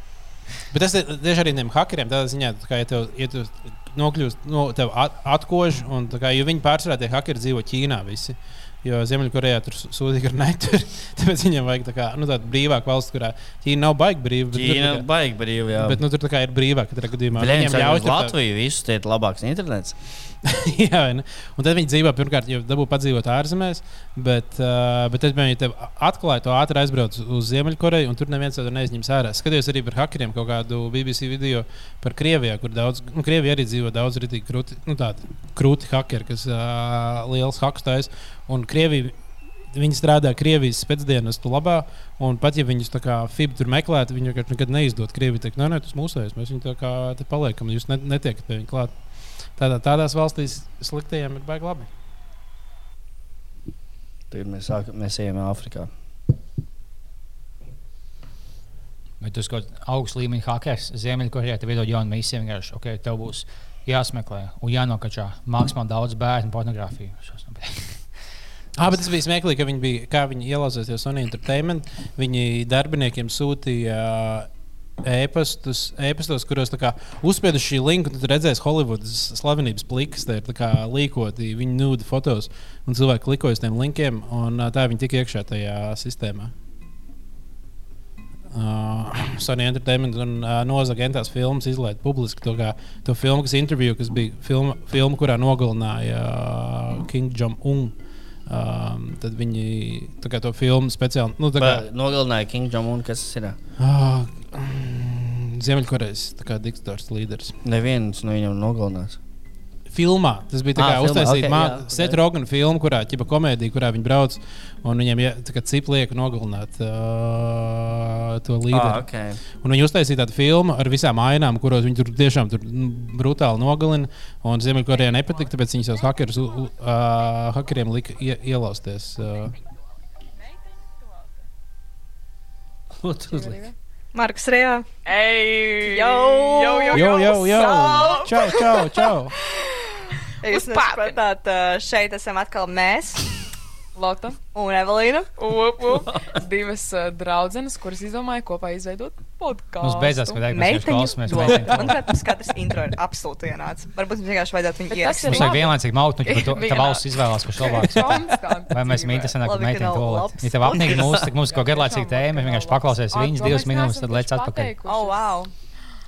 Bet tas ir tieši arī tiem hackeriem. Tādā ziņā, ka, ja tev, ja tev nokļūst, no, tev at, atkož, un kā, viņi pārsvarā tie hackeri dzīvo Ķīnā. Visi. Jo Ziemeļkorejā tur sūdīgi ar netur. Tāpēc viņiem vajag tā kā, nu, tādu brīvāku valsts, kurā Ķīna nav baigta brīva. Ķīna tā kā- baigi brīvi, jā. Bet nu, tur tā kā ir brīvāk katrā gadījumā. Viņiem Viņiem ļauj tur tā- Latviju visus tie ir labāks internets. Jā, ne? un tad viņi dzīvo pirmkārt, jau dabū padzīvot ārzemēs, bet, uh, bet tad viņi tev atklāja to ātri aizbrauc uz Ziemeļkoreju, un tur neviens to neizņems ārā. Skatījos arī par hackeriem kaut kādu BBC video par Krieviju, kur daudz, nu, Krievija arī dzīvo daudz ritīgi krūti, nu, tādi krūti hackeri, kas uh, liels hacks taisa. Un Krievija Viņi strādā Krievijas pēcdienas labā, un pat ja viņus tā kā FIB tur meklētu, viņi vienkārši nekad neizdod. Krievija teikt, nē, nē, tas mūsējais, mēs viņu tā kā te paliekam, jūs ne, netiekat pie viņa klāt. Tādā, tādās valstīs sliktajiem ir baigi labi. Tagad mēs, sākam, mēs ejam Āfrikā. Bet tas kaut kāds augsts līmeņa hackers Ziemeļkorejā tev iedod jaunu misiju. Vienkārši, ok, tev būs jāsmeklē un jānokačā maksimāli daudz bērnu pornogrāfiju. Ah, bet tas bija smieklīgi, ka viņi bija, kā viņi ielauzās jau Sony Entertainment. Viņi darbiniekiem sūtīja uh, e-pastus, e-pastos, kuros uzspieduši šī linku, tad redzēs Holivudas slavenības plikas, tā ir tā līkoti viņu nudu fotos, un cilvēki klikoja uz tiem linkiem, un uh, tā viņi tika iekšā tajā sistēmā. Uh, Sony Entertainment un uh, Nozagentās filmas izlaiž publiski to, kā, to filmu, kas interviju, kas bija filma, filma kurā nogalināja uh, King Jong-un. Um, tad viņi to filmu speciāli. Nu, kā. Nogalināja King Jong-un, kas tas ir. uh, mm, Ziemeļkorejas diktators līderis. Neviens no viņiem nogalinās. Filmā tas bija Ah, ok, okay. Seta Rogana filma, kurā ķipa komēdija, kurā viņi brauc un viņiem cip liek nogalināt uh, to līderi. Ah, okay. Un viņi uztaisīja tādu filmu ar visām ainām, kuros viņi tur tiešām tur, nu, brutāli nogalina. Un Ziemeļkorejai nepatika, tāpēc viņi savus hakerus, uh, hakeriem lika ie, ielausties. Uh, uzliki? Marks Rejā. Ej, Jau, jau, jau, jau, jau, jau! Čau, čau, čau! Jūs uh, šeit esam atkal mēs. Lota Un Evelīna. up, up. divas uh, draudzenes, kuras izdomāja kopā izveidot podkāstu. Mums beidzās, kad mēs klausāmies. Manuprāt, tas katrs intro ir absolūti vienāds. Varbūt mums vienkārši vajadzētu viņu ir Mums ierakstīt. vajag vienlaicīgi maukt, nu, ka tā valsts izvēlās, kurš labāks. Vai mēs dzīvē. interesanti, ka nav to labs Ja tev apnīk mūsu, tad mums kaut kāda garlaicīga tēma, vienkārši paklausies viņas divas minūtes, tad lec atpakaļ. Oh, wow!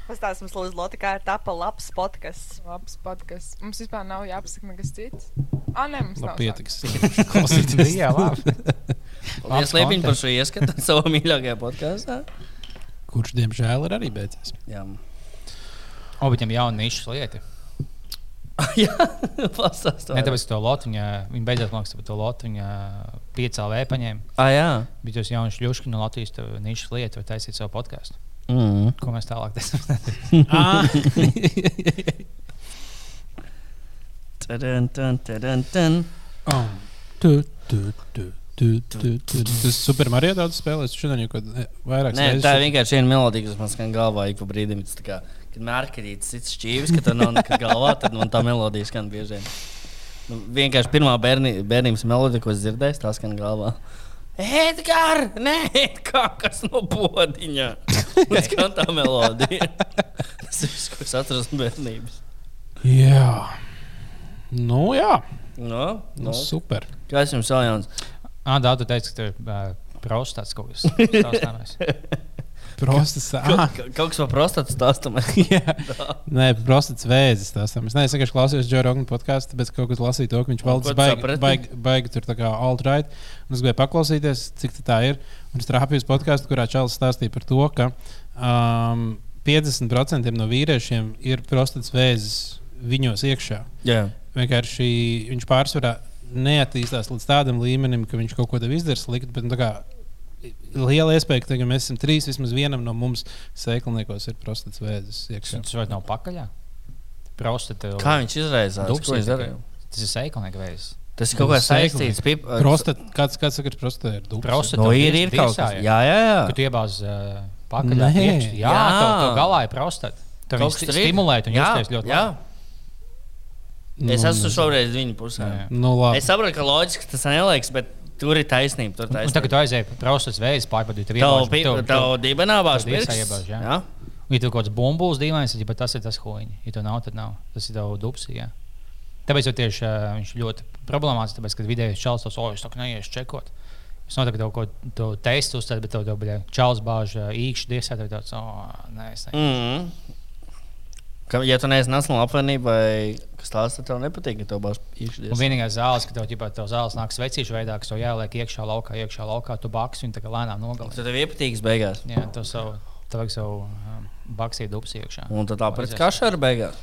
Pastāstiet mums, Lūdzu, Loti, kā ir tapa labs podkāsts. Labs podkāsts. Mums vispār nav jāpasaka nekas cits. Ah, nē, mums Labi, nav. pietiks. Klausīties. Jā, labi. Paldies, Liepiņ, par šo ieskatu savā mīļākajā podkāstā. Kurš, diemžēl, ir arī beidzies. Jā, O, bet viņam jauna nišas lieta. jā pastāstīt. Ne tāpēc, ka to lotu, viņa, beidzot mākslā par to lotu, viņa piecēlē paņēma. Ah, jā. Bet jūs jaunu šļušku no Latvijas to nišas lietu vai taisīt savu podkāstu. Mm. Ko mēs tālāk? Ah, Tadam, tan, tadam, tan. Tu, tu, tu, tu, tu, tu. Tas Super Mario daudz spēlēs. Šodien jau kaut vairāk Nē, tā ir vienkārši viena melodija, kas man skan galvā ik pa brīdim. Tas tā kā, kad mērķis cits šķīvis, ka tā nav nekad galvā, tad man tā melodija skan bieži. Nu, vienkārši pirmā bērni, bērnības melodija, ko es dzirdēju, tā skan galvā. Edgars, nē, kā kas no podiņa. Tas skan tā melodija. Tas ir viss, ko es atceros no bērnības. Jā. Nu, jā. No, Nu, no. super. Kas jums vēl jauns? Ah, daudz tu teici, ka tur ir uh, prostāts kaut kas tāds. Prostas. Ka- Ah, ka- Kaut kas par prostatu stāstam. jā. Nē, prostats vēzis. tās tam. Es neesmu vienkārši klausījos Džona Rogana podkāstu, bet kaut kas lasīju to, ka viņš tu baigi, baigi, baigi tur tā kā alt-right. Un es gribēju paklausīties, cik tā ir. Un es trāpīju uz podkāstu, kurā Čāls stāstīja par to, ka um, 50% no vīriešiem ir prostats vēzis viņos iekšā. Jā. Vienkārši viņš pārsvarā neattīstās līdz tādam līmenim, ka viņš kaut ko tev izdara slikti. Bet, nu, tā kā, liela iespēja, ka tagad mēs esam trīs, vismaz vienam no mums sēkliniekos ir prostats vēzis. Tas vai nav pakaļā? Prostata. Kā viņš izraizās? Dubs Ko viņš darīja? Tas ir sēklinieks veids. Tas ir kaut kā saistīts. Pip... Prostat, kāds, kāds saka, ka prostata ir dubs? Prostata. No, tev ir, ir kaut kas. Jā, jā, jā. Kad tu iebāz uh, pakaļ, jā, Jā. To, to galā ir prostata. Tur ir. stimulē, un Jā, justies ļoti jā. labi. Es Nu, esmu šoreiz viņa pusē. Nu, labi. Es saprotu, ka loģiski tas neliekas, bet tur ir taisnība. Tur Un taisnība. tagad tu aizēji pa prostats veids, pārbaudīt, tev pi- tev- tavu dibenā bāž tev dirsā pirksts. iebāž, jā. Jā. Ja tur kaut kāds bumbulis dīvains, tad tas ir tas huīņš. Ja to nav, tad nav. Tas ir tev dubs. Jā. Tāpēc jau tieši uh, viņš ļoti problemātisks, tāpēc, kad vidēji čels tos oļus tā kā neies čekot. Es noteikti kaut ko to teistu bet tev jau bija čels bāž uh, īkšķi dirsā, tad tāds, oh, nē, es ne. Mm. Ka, ja tu neesi Nacionāla apvienība vai kas tāds, tad tev nepatīk, ka tev būs Un īkšķis. vienīgais zāles, ka tev ģipā, tev zāles nāk svecīšu veidā, kas tev jāliek iekšā laukā, iekšā laukā, tu baks viņu tā kā lēnām nogalini. Tad tev iepatīks beigās. Jā, tu savu, tev vajag savu um, baksīju dubs iekšā. Un tad Vajadzēs. kā šāda beigās.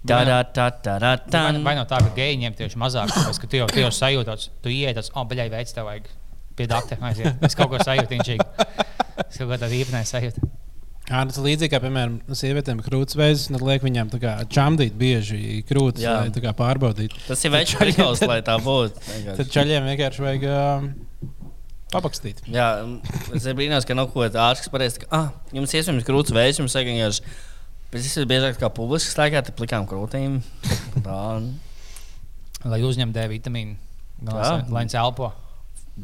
Tā, tā, tā, tā, tā, tā. Vai, no tā, ka geji ņem tieši mazāk, tāpēc, ka tu jau, tu jau sajūti, tu ienāc, tāds, oh, beļai veids tev vajag pie aiziet. Es kaut ko sajūtu, viņš ir. Es kaut ko tādu īpnēju sajūtu. Jā, tas ir līdzīgi kā, piemēram, sievietēm ir un tad liek viņām tā kā čamdīt bieži krūtis, Jā. lai tā kā pārbaudītu. Tas ir veids, prikals, lai tā būtu. Tad čaļiem vienkārši vajag um, papakstīt. Jā, es brīnos, ka nav ko tādu ārsts pareizi. Ah, jums iespējams krūts vējš, jums vajag vienkārši. Bet tas ir biežāk kā publiski staigāt ar plikām krūtīm. Tā. Lai uzņemtu D vitamīnu, lai viņš elpo.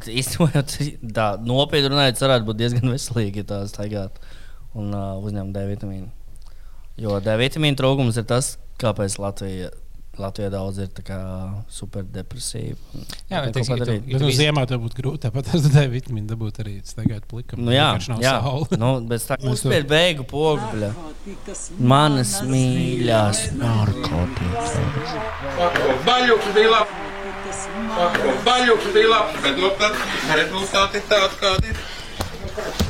Īstenībā tā nopietni runājot, varētu būt diezgan veselīgi, ja tā staigāt un uh, uzņemt D vitamīnu. Jo D vitamīna trūkums ir tas, kāpēc Latvija, Latvijā daudz ir tā kā superdepresīvi. Jā, bet teiksim, ja tu- Bet nu, ziemā tev būtu grūti tāpat tas D vitamīnu dabūt arī staigāt plikam. Nu, jā, Vienkārši nav jā. saule. Nu, bet tā to- uzspied beigu pogu. Manas mīļās. Baļķis bija labs. Baļķis bija labs, bet nu, tad rezultāti ir tādi, kādi ir.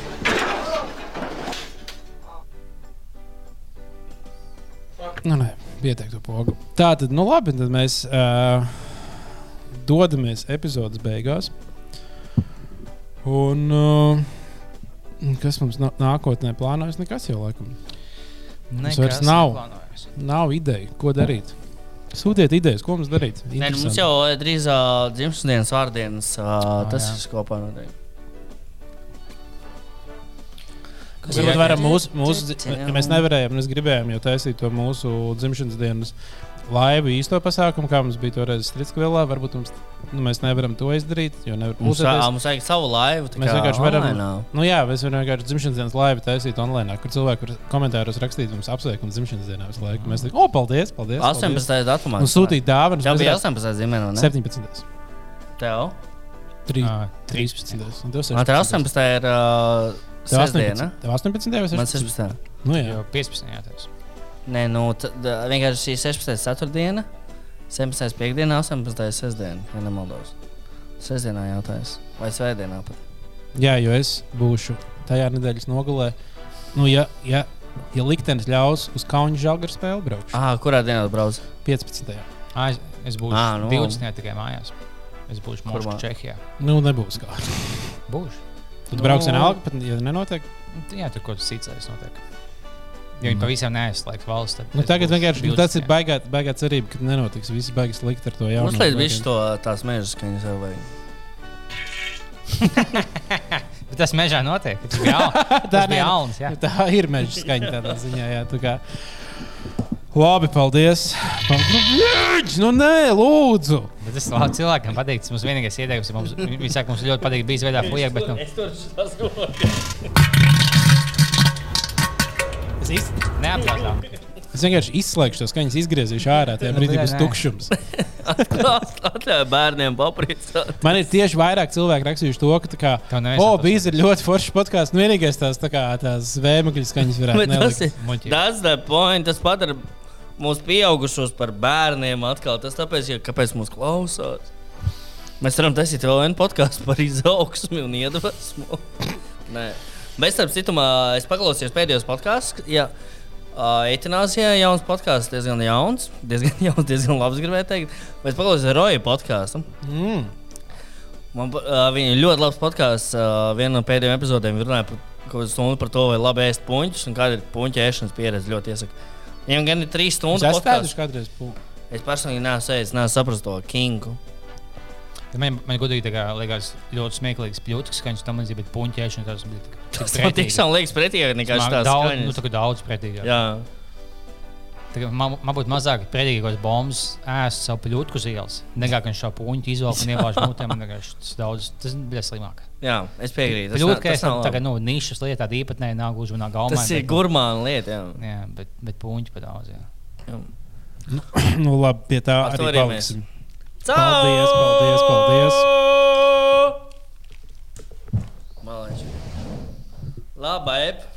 Nu, nē, pietiek to pogu. Tā tad, nu labi, tad mēs uh, dodamies epizodes beigās. Un uh, kas mums nā- nākotnē plānojas? Nekas jau laikam. Mums vairs nav. Nav ideja, ko darīt. Sūtiet idejas, ko mums darīt. Nē, nu, mums jau drīz uh, dzimšanas dienas vārdienas. Uh, tas jā. ir kopā noteikti. Kas ir? varam mūsu, mūsu, ja mēs nevarējām, mēs gribējām jau taisīt to mūsu dzimšanas dienas laivu īsto pasākumu, kā mums bija toreiz Strīdskvilā. Varbūt mums, nu, mēs nevaram to izdarīt, jo nevar Mums, pulsēties. ā, mums vajag savu laivu. Mēs kā vienkārši varam, nu, jā, mēs varam vienkārši dzimšanas dienas laivu taisīt online, kur cilvēki var komentāros rakstīt mums apsveikumu dzimšanas dienā visu laiku. Mēs teiksim, o, paldies, paldies! paldies. 18. datumā. Un sūtīt dāvanas. Tev bija varētu- 18. zīmē, vai ne? 17. Tev? Tri- Ā, 13. Un tev Man te 16. 18. ir uh, Tev sestdiena. 18. Tev 18. vai Man 16. 16. Nu, jā. Jau 15. jātais. Nē, nu, tad vienkārši šī 16. ceturtdiena, 17. piekdiena, 18. sestdiena, ja nemaldos. Sestdienā jautājums. Vai svētdienā pat? jā, jo es būšu tajā nedēļas nogalē. Nu, ja, ja, ja liktenis ļaus uz Kaunas žāģa spēli braukt, Ah, kurā dienā brauc? 15. Ā, es, es būšu Ā, nu. 20. tikai mājās. Es būšu Moskavā, Čehijā. Nu, nebūs kā. Būšu. Tad brauks Nu. vienalga, pat ja nenotiek. Nu, Jā, tur kaut kas cits arī notiek. Ja viņi pavisam neaizslēgs valsts, tad. Nu, tagad vienkārši nu, tas ir 20.. baigā, baigā cerība, ka nenotiks. Viss baigs likt ar to jaunu. Uzliek visu to tās mežas, ka viņas jau vajag. Bet tas mežā notiek. Tas bija jauns. Tā Tas bija jauns, jā. Tā ir meža skaņa tādā ziņā. Jā, tā kā. Labi, paldies. Paldies! Nu, nē, lūdzu. Bet tas labi cilvēkam patīk. Tas mums vienīgais ieteikums. Mums, viņi saka, mums ļoti patīk bijis veidā fuja, bet nu, Es tur esmu. Es, iz... neapjautām. Es vienkārši izslēgšu to skaņas, izgriezīšu ārā. Tajā Nu, brīdī būs tukšums. Atļauj bērniem papriecāt. Man ir tieši vairāk cilvēku rakstījuši to, ka, tā kā, o, nav tas- bija ļoti foršs podkāsts. Nu, vienīgais tās, tā kā, tās vēmekļu skaņas varētu Bet tas ir point. Tas padara mūsu pieaugušos par bērniem atkal. Tas tāpēc, ja kāpēc mūs klausās. Mēs varam taisīt vēl vienu podkāstu par izaugsmu un iedvesmu. Nē. Bet, starp citu, mā- es paklausījos pēdējos podkāstus. Uh, Eitanāzijā jauns podkāsts, diezgan jauns, diezgan jauns, diezgan labs, gribēju teikt. Bet es paklausījos Roja podkāstu. Mm. Man uh, viņa ir ļoti labs podkāsts. Uh, Viena no pēdējām epizodēm runāja par kaut kādu stundu par to, vai labi ēst puņķus un kāda ir puņķa ēšanas pieredze. Ļoti iesaku. Viņam gan ir trīs Es stundu esmu kādreiz. pū- Es personīgi neesmu ēdis, neesmu sapratis to kingu. Man, man godīgi tā kā liekas ļoti smieklīgs pļūtis, ka viņš tam līdzīgi, bet puņķēšana tas bija Tas man tiešām liekas pretīgi nekā Man šīs daudz, nu, skaņas. kā daudz pretīgi. Jā, kā Man, man būtu mazāk pretīgi, ja bombas ēst savu pļūtku uz ielas. Nekā, ka viņš šo puņu izvelk un iebāž mutē. Man liekas, tas daudz, tas bija slimāk. jā, es piekrītu. Tas, Pļūtka, kā labi. nu, nišas lieta, tāda īpatnēja nav gluži manā galvā. tas ir gurmāna lieta. Jā. Jā, bet, bet puņķi pat daudz. Jā. Jā. Nu, labi, pie tā Ar arī paliksim. Paldies, paldies, paldies. Malēč. Labi, ep.